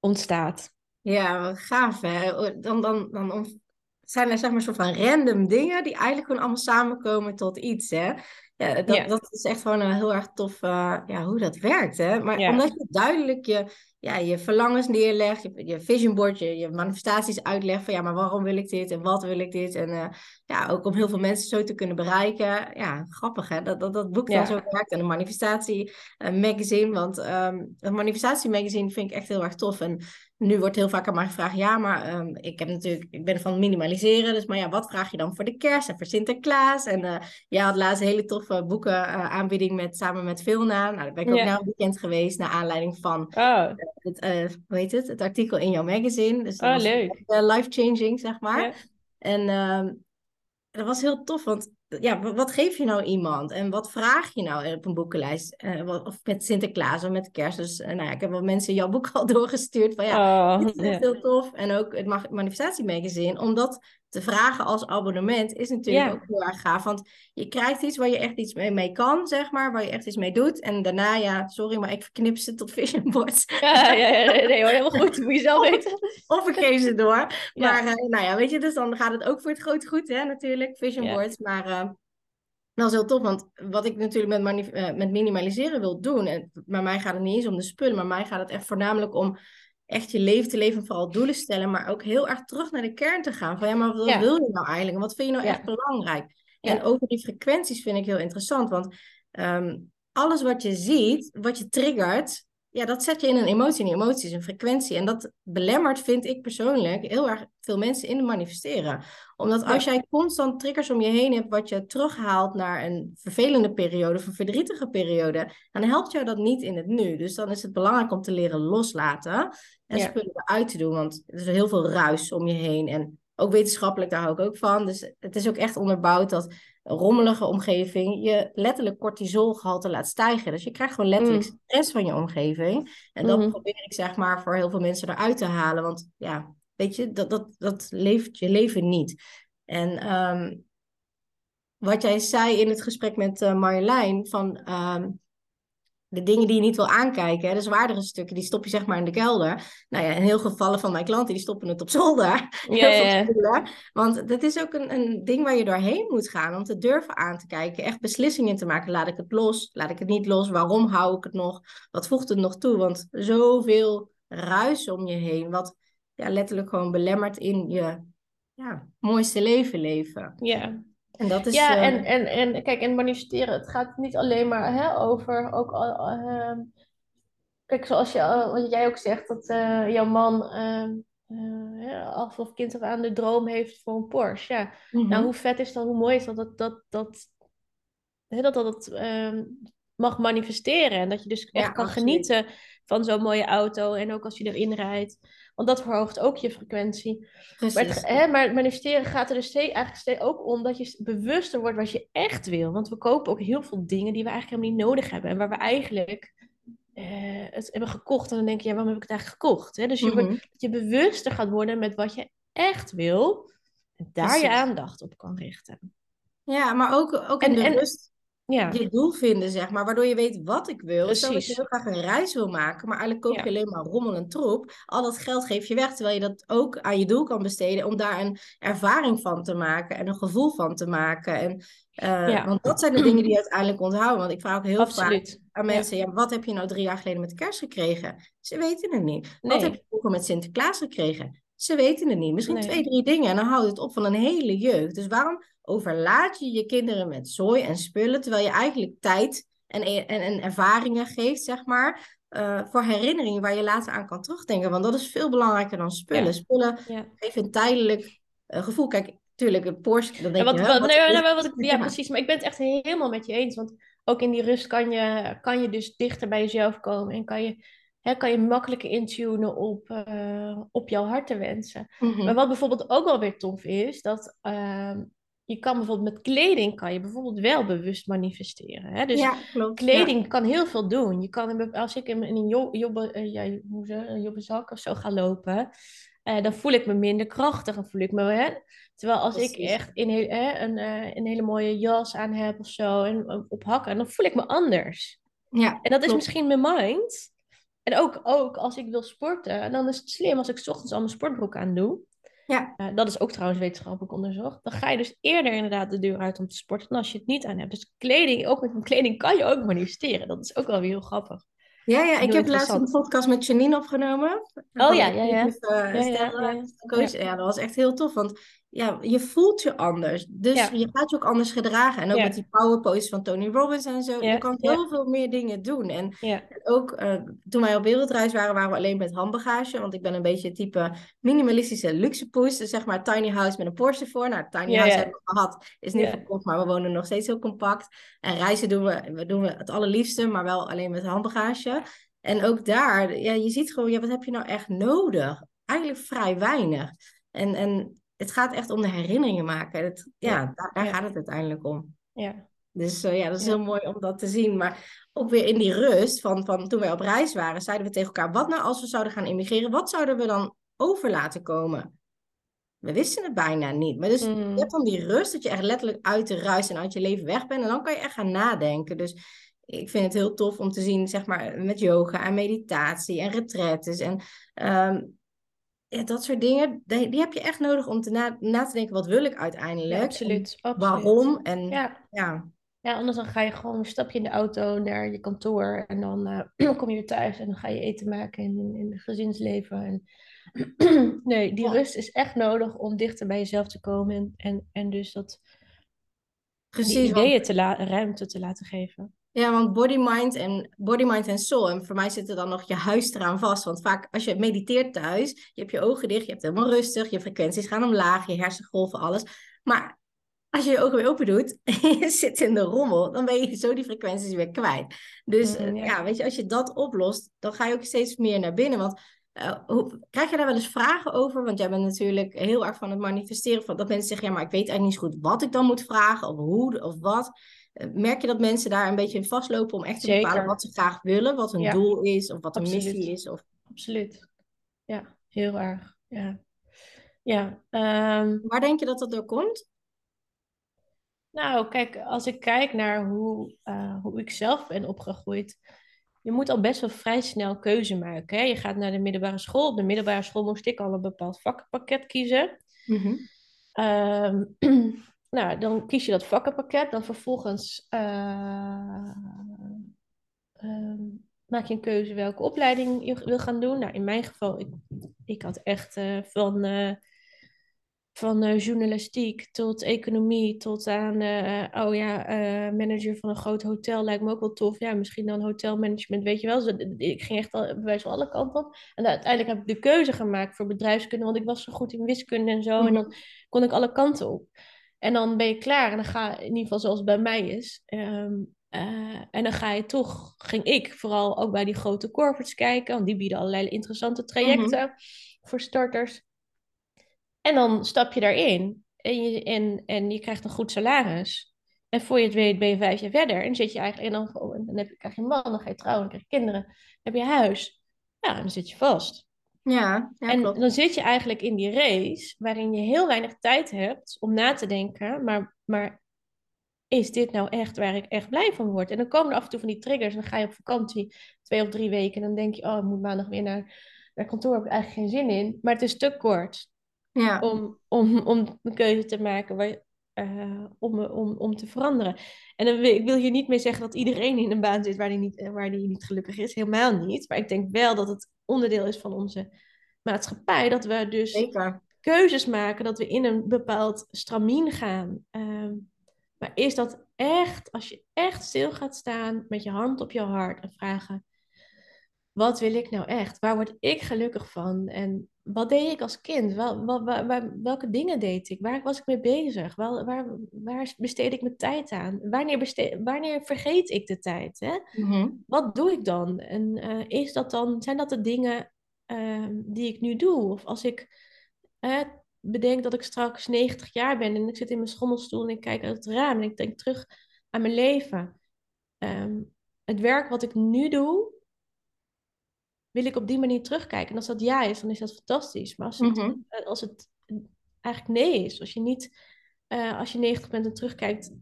ontstaat. Ja, wat gaaf hè. Dan, dan, dan zijn er zeg maar soort van random dingen die eigenlijk gewoon allemaal samenkomen tot iets hè. Ja, dat, Ja. dat is echt gewoon een heel erg tof eh, ja, hoe dat werkt hè. Maar Ja. omdat je duidelijk je, ja, je verlangens neerlegt, je, je vision board, je, je manifestaties uitlegt van ja, maar waarom wil ik dit en wat wil ik dit? En eh, ja, ook om heel veel mensen zo te kunnen bereiken. Ja, grappig hè, dat dat, dat boek dan Ja. zo werkt en een manifestatie eh, magazine. Want ehm een manifestatie magazine vind ik echt heel erg tof. En nu wordt heel vaak aan mij gevraagd, ja, maar ehm, ik heb natuurlijk, ik ben van minimaliseren, dus maar ja, wat vraag je dan voor de kerst en voor Sinterklaas? En eh jij had laatst een hele toffe boeken eh, aanbieding met, samen met Vilna. Nou, daar ben ik ook naar een weekend geweest, naar aanleiding van Oh, het, eh, hoe heet het, het artikel in jouw magazine. Dus dat Oh, leuk. echt, life-changing, zeg maar. En ehm, dat was heel tof, want ja, wa- wat geef je nou iemand? En wat vraag je nou op een boekenlijst? Eh, of met Sinterklaas of met kerst. Dus eh, nou ja, ik heb wel mensen jouw boek al doorgestuurd van ja, oh, dit is echt heel tof. En ook het mag- manifestatie magazine, omdat te vragen als abonnement is natuurlijk Ja. ook heel erg gaaf. Want je krijgt iets waar je echt iets mee, mee kan, zeg maar. Waar je echt iets mee doet. En daarna, ja, sorry, maar ik verknip ze tot vision boards. Ja, ja, ja, nee, hoor, helemaal goed. Moet je zelf weten. Of ik geef ze door. Ja. Maar eh, nou ja, weet je, dus dan gaat het ook voor het grote goed, hè, natuurlijk, vision boards. Maar eh, dat is heel tof, want wat ik natuurlijk met, eh, met minimaliseren wil doen, en bij mij gaat het niet eens om de spullen, maar mij gaat het echt voornamelijk om echt je leven te leven, vooral doelen stellen, maar ook heel erg terug naar de kern te gaan. Van ja, maar wat Ja. wil je nou eigenlijk? En wat vind je nou Ja. echt belangrijk? Ja. En over die frequenties vind ik heel interessant, want ehm, alles wat je ziet, wat je triggert, ja, dat zet je in een emotie. En die emotie is een frequentie. En dat belemmert, vind ik persoonlijk, heel erg veel mensen in het manifesteren. Omdat als jij constant triggers om je heen hebt, wat je terughaalt naar een vervelende periode of een verdrietige periode, dan helpt jou dat niet in het nu. Dus dan is het belangrijk om te leren loslaten en Ja. spullen eruit te doen. Want er is heel veel ruis om je heen. En ook wetenschappelijk, daar hou ik ook van. Dus het is ook echt onderbouwd dat rommelige omgeving je letterlijk cortisolgehalte laat stijgen. Dus je krijgt gewoon letterlijk Mm. stress van je omgeving. En dat Mhm. probeer ik zeg maar voor heel veel mensen eruit te halen. Want ja, weet je, dat, dat, dat leeft je leven niet. En ehm, wat jij zei in het gesprek met eh, Marjolein, van ehm, de dingen die je niet wil aankijken, hè, de zwaardere stukken, die stop je zeg maar in de kelder. Nou ja, in heel veel gevallen van mijn klanten, die stoppen het op zolder. Spullen. Want dat is ook een, een ding waar je doorheen moet gaan om te durven aan te kijken. Echt beslissingen te maken. Laat ik het los? Laat ik het niet los? Waarom hou ik het nog? Wat voegt het nog toe? Want zoveel ruis om je heen, wat ja, letterlijk gewoon belemmert in je ja, mooiste leven leven. Ja. En dat is... Ja, eh, en, en, en kijk, en manifesteren, het gaat niet alleen maar hè, over, ook, ehm, kijk, zoals je, al- wat jij ook zegt, dat eh, jouw man ja, al vanaf kind af aan de droom heeft voor een Porsche. Ja, mhm. nou hoe vet is dat, hoe mooi is dat, dat, dat, dat, hè, dat, dat, dat ehm, mag manifesteren. En dat je dus echt Ja, kan absoluut. genieten van zo'n mooie auto en ook als je erin rijdt. Want dat verhoogt ook je frequentie. Maar, het, hè, maar manifesteren gaat er dus steeds, eigenlijk steeds ook om dat je bewuster wordt wat je echt wil. Want we kopen ook heel veel dingen die we eigenlijk helemaal niet nodig hebben. En waar we eigenlijk eh, het hebben gekocht. En dan denk je, ja, waarom heb ik het eigenlijk gekocht? Hè? Dus je, wordt, Mhm. dat je bewuster gaat worden met wat je echt wil. En daar je aandacht op kan richten. Ja, maar ook, ook En- in de en- rust Ja, je doel vinden, zeg maar, waardoor je weet wat ik wil. Stel dat je Precies. heel graag een reis wil maken, maar eigenlijk koop Ja. je alleen maar rommel en troep. Al dat geld geef je weg, terwijl je dat ook aan je doel kan besteden om daar een ervaring van te maken en een gevoel van te maken. En, eh, Ja. Want dat zijn de dingen die je uiteindelijk onthouden. Want ik vraag ook heel vaak aan mensen, ja, wat heb je nou drie jaar geleden met kerst gekregen? Ze weten het niet. Wat heb je vroeger met Sinterklaas gekregen? Ze weten het niet. Misschien Nee. twee, drie dingen en dan houdt het op van een hele jeugd. Dus waarom overlaat je je kinderen met zooi en spullen, terwijl je eigenlijk tijd en, en, en ervaringen geeft, zeg maar, eh, voor herinneringen waar je later aan kan terugdenken. Want dat is veel belangrijker dan spullen. Ja. Spullen Ja. geven een tijdelijk eh, gevoel. Kijk, tuurlijk, een Porsche, dan wat, je, wat, hè, wat ik, ja, precies. Maar ik ben het echt helemaal met je eens. Want ook in die rust kan je, kan je dus dichter bij jezelf komen. En kan je, hè, kan je makkelijker intunen op, eh, op jouw hartenwensen. Mhm. Maar wat bijvoorbeeld ook wel weer tof is, dat ehm, je kan bijvoorbeeld met kleding kan je bijvoorbeeld wel bewust manifesteren. Hè? Dus ja, klopt. kleding kan heel veel doen. Je kan, als ik in, in een jo- jobbe, eh, ja, hoe ze, een jobbezak of zo ga lopen, eh, dan voel ik me minder krachtig. Dan voel ik me, hè? Terwijl als ik echt in heel, hè, een, eh, een hele mooie jas aan heb of zo, en op hakken, dan voel ik me anders. Ja, En dat is misschien mijn mind. En ook, ook als ik wil sporten, dan is het slim als ik 's ochtends al mijn sportbroek aan doe. Ja. Eh, dat is ook trouwens wetenschappelijk onderzocht. Dan ga je dus eerder inderdaad de deur uit om te sporten dan als je het niet aan hebt. Dus kleding, ook met kleding kan je ook manifesteren. Dat is ook wel weer heel grappig. Ja, ja, ik heb laatst een podcast met Janine opgenomen. Oh ja, ja, eh, Ja, ja, Stella, ja. coach. Ja, dat was echt heel tof. Want ja, je voelt je anders. Dus Ja. je gaat je ook anders gedragen. En ook Ja. met die power poses van Tony Robbins en zo. Ja, Je kan ja. zoveel meer dingen doen. En ook eh, toen wij op wereldreis waren, waren we alleen met handbagage. Want ik ben een beetje type minimalistische luxe poes. Dus zeg maar tiny house met een Porsche voor. Nou, tiny house hebben we gehad. Is nu verkocht, maar we wonen nog steeds heel compact. En reizen doen we, we doen we het allerliefste, maar wel alleen met handbagage. En ook daar, ja, je ziet gewoon, ja, wat heb je nou echt nodig? Eigenlijk vrij weinig. En, en het gaat echt om de herinneringen maken. Het, ja, daar, gaat het uiteindelijk om. ja. Dus eh, ja, dat is heel mooi om dat te zien. Maar ook weer in die rust van, van toen wij op reis waren, zeiden we tegen elkaar: wat nou als we zouden gaan immigreren? Wat zouden we dan over laten komen? we wisten het bijna niet. Maar dus je Mhm. hebt dan die rust dat je echt letterlijk uit de ruis en uit je leven weg bent. En dan kan je echt gaan nadenken. Dus ik vind het heel tof om te zien, zeg maar, met yoga en meditatie en retraites en ehm, ja, dat soort dingen. Die, die heb je echt nodig om te na, na te denken, wat wil ik uiteindelijk? Ja, En absoluut, absoluut. waarom? En Ja. ja, Ja, anders dan ga je gewoon, stap je in de auto naar je kantoor en dan eh, kom je weer thuis en dan ga je eten maken in, in het gezinsleven. En nee, die Ja. rust is echt nodig om dichter bij jezelf te komen en, en, en dus dat, die want- ideeën te ruimte te laten geven. Ja, want body, mind en body, mind en soul. En voor mij zit er dan nog je huis eraan vast. Want vaak als je mediteert thuis, je hebt je ogen dicht, je hebt helemaal rustig, je frequenties gaan omlaag, je hersengolven, alles. Maar als je je ogen weer open doet en je zit in de rommel, dan ben je zo die frequenties weer kwijt. Dus Mm, ja. ja, weet je, als je dat oplost, dan ga je ook steeds meer naar binnen. Want eh, hoe, krijg je daar wel eens vragen over? Want jij bent natuurlijk heel erg van het manifesteren. Van dat mensen zeggen, ja, maar ik weet eigenlijk niet zo goed wat ik dan moet vragen, of hoe, of wat. Eh, Merk je dat mensen daar een beetje in vastlopen om echt te bepalen wat ze graag willen, wat hun Ja. doel is, of wat hun missie is? Of... Absoluut. Ja, heel erg. Ja, ja ehm, Waar denk je dat dat door komt? Nou, kijk, als ik kijk naar hoe, eh, hoe ik zelf ben opgegroeid, je moet al best wel vrij snel keuze maken. Hè? Je gaat naar de middelbare school. Op de middelbare school moest ik al een bepaald vakkenpakket kiezen. Ehm, nou, dan kies je dat vakkenpakket. Dan vervolgens eh, ehm, maak je een keuze welke opleiding je wil gaan doen. Nou, in mijn geval, ik, ik had echt eh, van, eh, van journalistiek tot economie tot aan, oh ja, manager van een groot hotel lijkt me ook wel tof. Ja, misschien dan hotelmanagement, weet je wel. Dus ik ging echt al, bij wijze van alle kanten op. En uiteindelijk heb ik de keuze gemaakt voor bedrijfskunde, want ik was zo goed in wiskunde en zo. En dan kon ik alle kanten op. En dan ben je klaar en dan ga in ieder geval zoals het bij mij is. Ehm, eh, en dan ga je toch, ging ik vooral ook bij die grote corporates kijken, want die bieden allerlei interessante trajecten voor starters. En dan stap je daarin en je, en, en je krijgt een goed salaris. En voor je het weet ben je vijf jaar verder. En zit je eigenlijk, en dan, en dan heb je, krijg je een man, dan ga je trouwen, dan krijg je kinderen, dan heb je huis. Ja, dan zit je vast. Ja, ja en klopt. dan zit je eigenlijk in die race waarin je heel weinig tijd hebt om na te denken, maar, maar is dit nou echt waar ik echt blij van word? En dan komen er af en toe van die triggers en dan ga je op vakantie twee of drie weken en dan denk je, oh, ik moet maandag weer naar, naar kantoor, heb ik eigenlijk geen zin in. Maar het is te kort Ja, om, om, om een keuze te maken waar, eh, om, om, om te veranderen. En dan wil, ik wil hier niet mee zeggen dat iedereen in een baan zit waar die, niet, eh, waar die niet gelukkig is. Helemaal niet. Maar ik denk wel dat het onderdeel is van onze maatschappij. Dat we dus zeker. keuzes maken, dat we in een bepaald stramien gaan. Ehm, maar is dat echt, als je echt stil gaat staan met je hand op je hart en vragen: wat wil ik nou echt? Waar word ik gelukkig van? En wat deed ik als kind? Wel, wel, waar- welke dingen deed ik? Waar was ik mee bezig? Wel, waar, waar besteed ik mijn tijd aan? Wanneer, beste- wanneer vergeet ik de tijd? Hè? Mhm. Wat doe ik dan? En eh, is dat dan, zijn dat de dingen ehm, die ik nu doe? Of als ik bedenk dat ik straks 90 jaar ben en ik zit in mijn schommelstoel en ik kijk uit het raam en ik denk terug aan mijn leven. Ehm, het werk wat ik nu doe, wil ik op die manier terugkijken. En als dat ja is, dan is dat fantastisch. Maar als het, Mhm. eh, als het eigenlijk nee is, als je niet, eh, als je 90 bent en terugkijkt,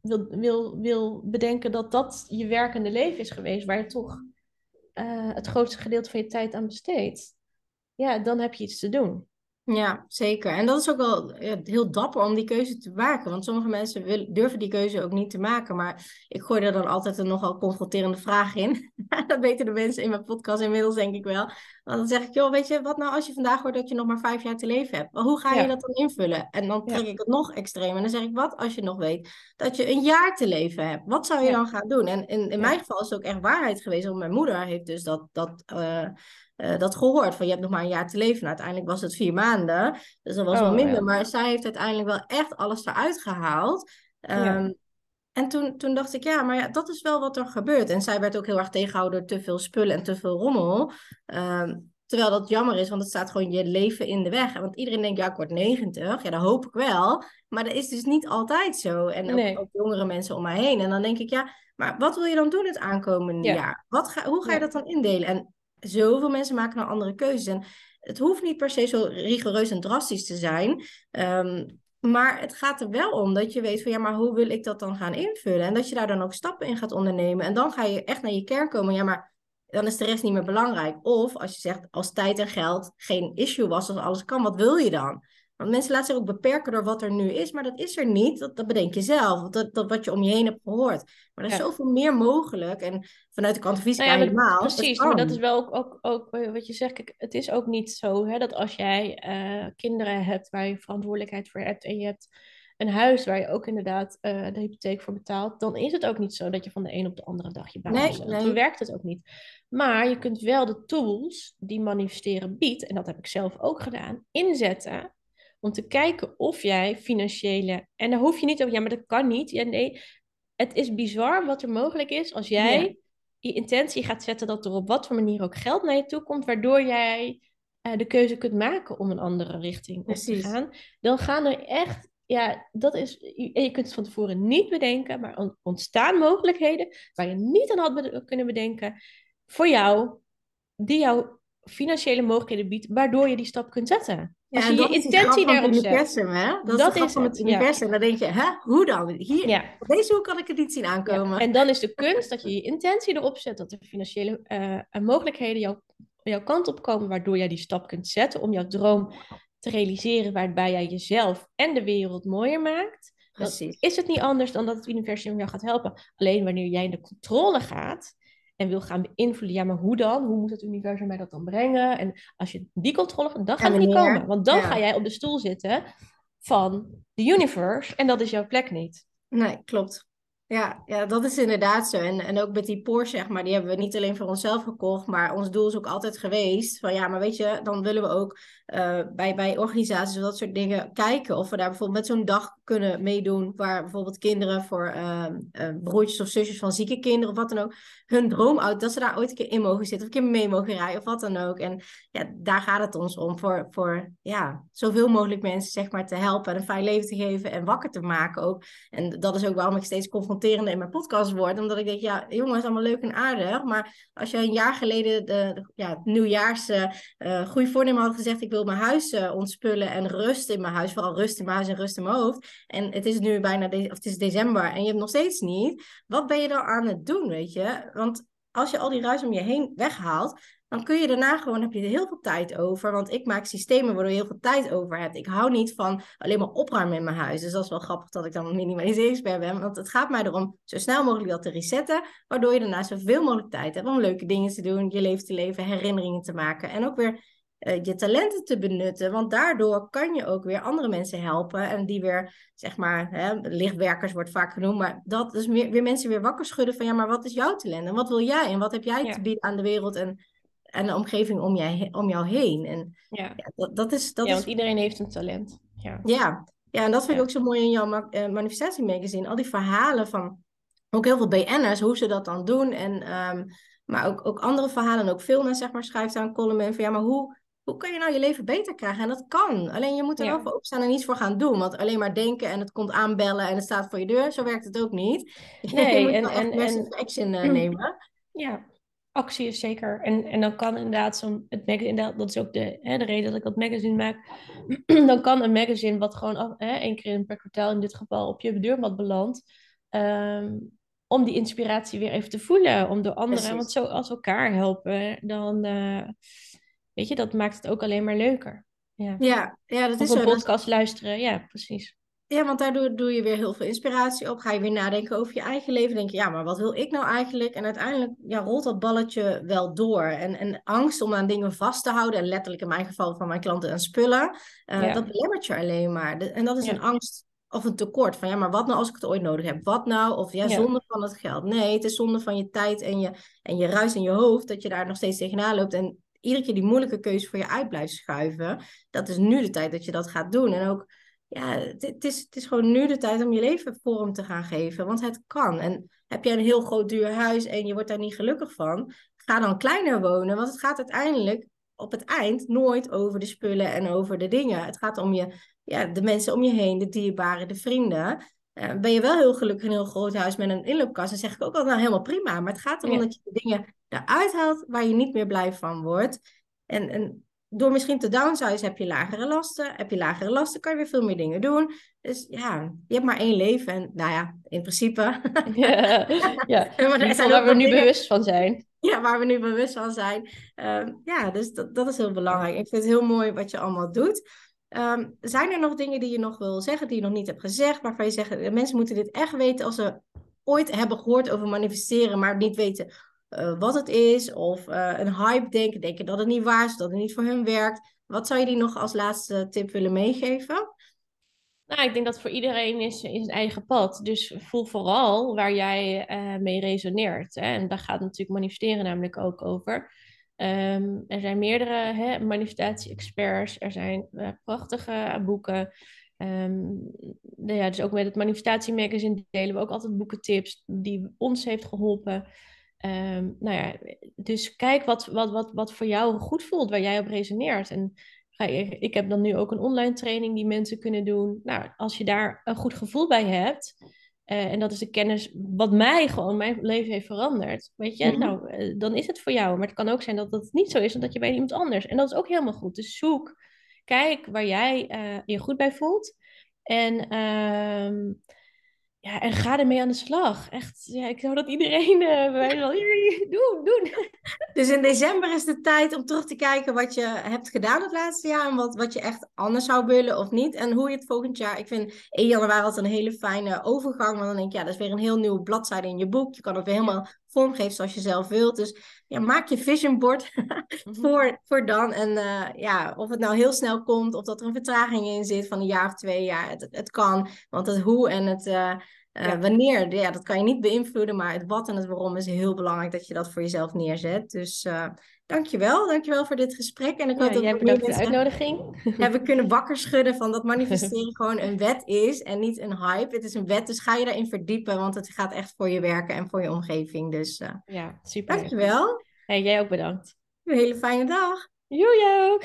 wil, wil, wil bedenken dat dat je werkende leven is geweest, waar je toch eh, het grootste gedeelte van je tijd aan besteedt, ja, dan heb je iets te doen. Ja, zeker. En dat is ook wel ja, heel dapper om die keuze te maken. Want sommige mensen durven die keuze ook niet te maken. Maar ik gooi er dan altijd een nogal confronterende vraag in. dat weten de mensen in mijn podcast inmiddels, denk ik wel. Want dan zeg ik, joh, weet je, wat nou als je vandaag hoort dat je nog maar vijf jaar te leven hebt? Hoe ga je Ja. dat dan invullen? En dan Ja. trek ik het nog extremer. En dan zeg ik, wat als je nog weet dat je een jaar te leven hebt? Wat zou je dan gaan doen? En in, in mijn geval is het ook echt waarheid geweest. Want mijn moeder heeft dus dat... dat eh, eh, dat gehoord. Van je hebt nog maar een jaar te leven. Nou, uiteindelijk was het vier maanden. Dus dat was Oh, wel minder. ja. Maar zij heeft uiteindelijk wel echt alles eruit gehaald. Ja. Ehm, En toen, toen dacht ik, ja, maar ja, dat is wel wat er gebeurt. En zij werd ook heel erg tegengehouden door te veel spullen en te veel rommel. Ehm, terwijl dat jammer is, want het staat gewoon je leven in de weg. Want iedereen denkt, ja, ik word 90. Ja, dat hoop ik wel. Maar dat is dus niet altijd zo. En ook, Nee. ook jongere mensen om mij heen. En dan denk ik, ja, maar wat wil je dan doen het aankomende Ja. jaar? Wat ga, hoe ga je dat dan indelen? En zoveel mensen maken nou andere keuzes. En het hoeft niet per se zo rigoureus en drastisch te zijn. Ehm, maar het gaat er wel om dat je weet van ja, maar hoe wil ik dat dan gaan invullen? En dat je daar dan ook stappen in gaat ondernemen. En dan ga je echt naar je kern komen. Ja, maar dan is de rest niet meer belangrijk. Of als je zegt, als tijd en geld geen issue was, als alles kan, wat wil je dan? Want mensen laten zich ook beperken door wat er nu is, maar dat is er niet. Dat, dat bedenk je zelf, dat, dat wat je om je heen hebt gehoord. Maar er is zoveel meer mogelijk. En vanuit de kwantumfysica nou ja, helemaal. Precies, maar dat is wel ook, ook, ook wat je zegt. Kijk, het is ook niet zo hè, dat als jij uh, kinderen hebt waar je verantwoordelijkheid voor hebt en je hebt een huis waar je ook inderdaad uh, de hypotheek voor betaalt, dan is het ook niet zo dat je van de een op de andere dag je baan nee, zet. Nee. Dan werkt het ook niet. Maar je kunt wel de tools die manifesteren biedt, en dat heb ik zelf ook gedaan, inzetten om te kijken of jij financiële. En dan hoef je niet over, ja, maar dat kan niet. Ja, nee, het is bizar wat er mogelijk is als jij je intentie gaat zetten dat er op wat voor manier ook geld naar je toe komt, waardoor jij uh, de keuze kunt maken om een andere richting op te gaan. Dan gaan er echt ja, dat is, je kunt het van tevoren niet bedenken, maar ontstaan mogelijkheden waar je niet aan had kunnen bedenken voor jou, die jou financiële mogelijkheden biedt, waardoor je die stap kunt zetten. Ja, Als je je intentie daarop zet. Universum, hè? Dat, dat is, het van het universum. Dan denk je, hè, hoe dan? Hier, ja. Op deze hoe kan ik het niet zien aankomen. En dan is de kunst dat je je intentie erop zet, dat de financiële uh, mogelijkheden jou, jouw kant op komen, waardoor jij die stap kunt zetten om jouw droom te realiseren waarbij jij jezelf en de wereld mooier maakt. Precies. is het niet anders dan dat het universum jou gaat helpen. Alleen wanneer jij in de controle gaat en wil gaan beïnvloeden, ja, maar hoe dan? Hoe moet het universum mij dat dan brengen? En als je die controle, dan gaat het niet komen. Want dan ga jij op de stoel zitten van de universe en dat is jouw plek niet. Nee, klopt. Ja, ja, dat is inderdaad zo. En, en ook met die Porsche, zeg maar, die hebben we niet alleen voor onszelf gekocht, maar ons doel is ook altijd geweest van ja, maar weet je, dan willen we ook uh, bij, bij organisaties of dat soort dingen kijken of we daar bijvoorbeeld met zo'n dag kunnen meedoen waar bijvoorbeeld kinderen voor uh, uh, broertjes of zusjes van zieke kinderen of wat dan ook, hun droomauto, dat ze daar ooit een keer in mogen zitten of een keer mee mogen rijden of wat dan ook. En ja, daar gaat het ons om, voor, voor ja, zoveel mogelijk mensen zeg maar te helpen en een fijn leven te geven en wakker te maken ook. En dat is ook waarom ik steeds confronterender in mijn podcast word, omdat ik denk, ja jongens, allemaal leuk en aardig, maar als je een jaar geleden de, ja, het nieuwjaars uh, goede voornemen had gezegd, ik wil mijn huis uh, ontspullen en rust in mijn huis. Vooral rust in mijn huis en rust in mijn hoofd. En het is nu bijna de of het is december en je hebt nog steeds niet. Wat ben je dan aan het doen, weet je? Want als je al die ruis om je heen weghaalt, dan kun je daarna gewoon, heb je er heel veel tijd over. Want ik maak systemen waardoor je heel veel tijd over hebt. Ik hou niet van alleen maar opruimen in mijn huis. Dus dat is wel grappig dat ik dan een minimaliseringsexpert ben. Want het gaat mij erom zo snel mogelijk dat te resetten. Waardoor je daarna zoveel mogelijk tijd hebt om leuke dingen te doen, je leven te leven, herinneringen te maken. En ook weer uh, je talenten te benutten. Want daardoor kan je ook weer andere mensen helpen. En die weer, zeg maar, hè, lichtwerkers wordt vaak genoemd. Maar dat is meer, weer mensen weer wakker schudden van ja, maar wat is jouw talent? En wat wil jij? En wat heb jij te bieden aan de wereld en, en de omgeving om, jij, om jou heen? En ja, dat, dat is. Dat ja, is... want iedereen heeft een talent. Ja, ja. ja en dat vind ik ook zo mooi in jouw uh, manifestatiemagazine. Al die verhalen van ook heel veel BN'ers, hoe ze dat dan doen. En, um, maar ook, ook andere verhalen, ook filmen, zeg maar, schrijft aan column van ja, maar hoe hoe kan je nou je leven beter krijgen? En dat kan. Alleen je moet er wel voor opstaan en iets voor gaan doen. Want alleen maar denken en het komt aanbellen en het staat voor je deur, zo werkt het ook niet. Nee, je moet en, wel en, en action uh, nemen. Ja, actie is zeker. En, en dan kan inderdaad zo'n het magazine, dat is ook de, hè, de reden dat ik dat magazine maak. dan kan een magazine wat gewoon hè, één keer per kwartaal in dit geval op je deurmat belandt. Um, om die inspiratie weer even te voelen. Om door anderen, want zo als elkaar helpen, dan. Uh, Weet je, dat maakt het ook alleen maar leuker. Ja, ja, ja dat is een zo. podcast luisteren, ja, precies. Ja, want daardoor doe je weer heel veel inspiratie op. Ga je weer nadenken over je eigen leven. Denk je, ja, maar wat wil ik nou eigenlijk? En uiteindelijk ja, rolt dat balletje wel door. En, en angst om aan dingen vast te houden, en letterlijk in mijn geval van mijn klanten en spullen, uh, dat belemmert je alleen maar. en dat is een angst of een tekort. Van ja, maar wat nou als ik het ooit nodig heb? Wat nou? Of ja, zonde van het geld. Nee, het is zonde van je tijd en je, en je ruis in je hoofd, dat je daar nog steeds tegenaan loopt. En iedere keer die moeilijke keuze voor je uit blijft schuiven. Dat is nu de tijd dat je dat gaat doen. En ook, ja, het, is, het is gewoon nu de tijd om je leven vorm te gaan geven. Want het kan. En heb jij een heel groot duur huis en je wordt daar niet gelukkig van, ga dan kleiner wonen. Want het gaat uiteindelijk op het eind nooit over de spullen en over de dingen. Het gaat om je, ja, de mensen om je heen, de dierbaren, de vrienden. Uh, ben je wel heel gelukkig in een heel groot huis met een inloopkast, dan zeg ik ook al nou helemaal prima. Maar het gaat erom dat je de dingen eruit haalt waar je niet meer blij van wordt. En, en door misschien te downsize heb je lagere lasten. Heb je lagere lasten, kan je weer veel meer dingen doen. Dus ja, je hebt maar één leven. En nou ja, in principe. Ja, ja. waar we nu bewust van zijn. Ja, waar we nu bewust van zijn. Ehm, ja, dus dat, dat is heel belangrijk. Ik vind het heel mooi wat je allemaal doet. Ehm, zijn er nog dingen die je nog wil zeggen, die je nog niet hebt gezegd, waarvan je zegt, de mensen moeten dit echt weten als ze ooit hebben gehoord over manifesteren, maar niet weten uh, wat het is, of uh, een hype denken, denken dat het niet waar is, dat het niet voor hun werkt. Wat zou je die nog als laatste tip willen meegeven? Nou, ik denk dat voor iedereen is, is een eigen pad. Dus voel vooral waar jij uh, mee resoneert. Hè? En daar gaat natuurlijk manifesteren namelijk ook over. Um, er zijn meerdere manifestatie-experts. Er zijn prachtige boeken. Um, ja, dus ook met het manifestatiemagazine delen we ook altijd boekentips die ons heeft geholpen. Um, nou ja, dus kijk wat, wat, wat, wat voor jou goed voelt, waar jij op resoneert. En ik heb dan nu ook een online training die mensen kunnen doen. Nou, als je daar een goed gevoel bij hebt, uh, en dat is de kennis wat mij gewoon, mijn leven heeft veranderd. Weet je, mm -hmm. nou, uh, dan is het voor jou. Maar het kan ook zijn dat dat niet zo is, omdat je bij iemand anders. En dat is ook helemaal goed. Dus zoek, kijk waar jij uh, je goed bij voelt. En ja, en ga ermee aan de slag. Echt, ja, ik zou dat iedereen uh, bij wel doen, doen. Dus in december is de tijd om terug te kijken wat je hebt gedaan het laatste jaar. En wat, wat je echt anders zou willen of niet. En hoe je het volgend jaar... Ik vind 1 januari altijd een hele fijne overgang. Want dan denk ik, ja, dat is weer een heel nieuwe bladzijde in je boek. Je kan het weer helemaal vormgeven zoals je zelf wilt. Dus ja, maak je vision board voor, voor dan. En uh, ja, of het nou heel snel komt, of dat er een vertraging in zit van een jaar of twee jaar. Het, het kan, want het hoe en het... Uh, uh, Wanneer, ja, dat kan je niet beïnvloeden, maar het wat en het waarom is heel belangrijk dat je dat voor jezelf neerzet. Dus uh, dankjewel, dankjewel voor dit gesprek. En ik hoop ja, dat jij bedankt voor de uitnodiging. Hebben kunnen wakker schudden van dat manifesteren gewoon een wet is en niet een hype. Het is een wet, dus ga je daarin verdiepen, want het gaat echt voor je werken en voor je omgeving. Dus uh, ja, super. Dankjewel. Hey, jij ook bedankt. Een hele fijne dag. Joe, ook.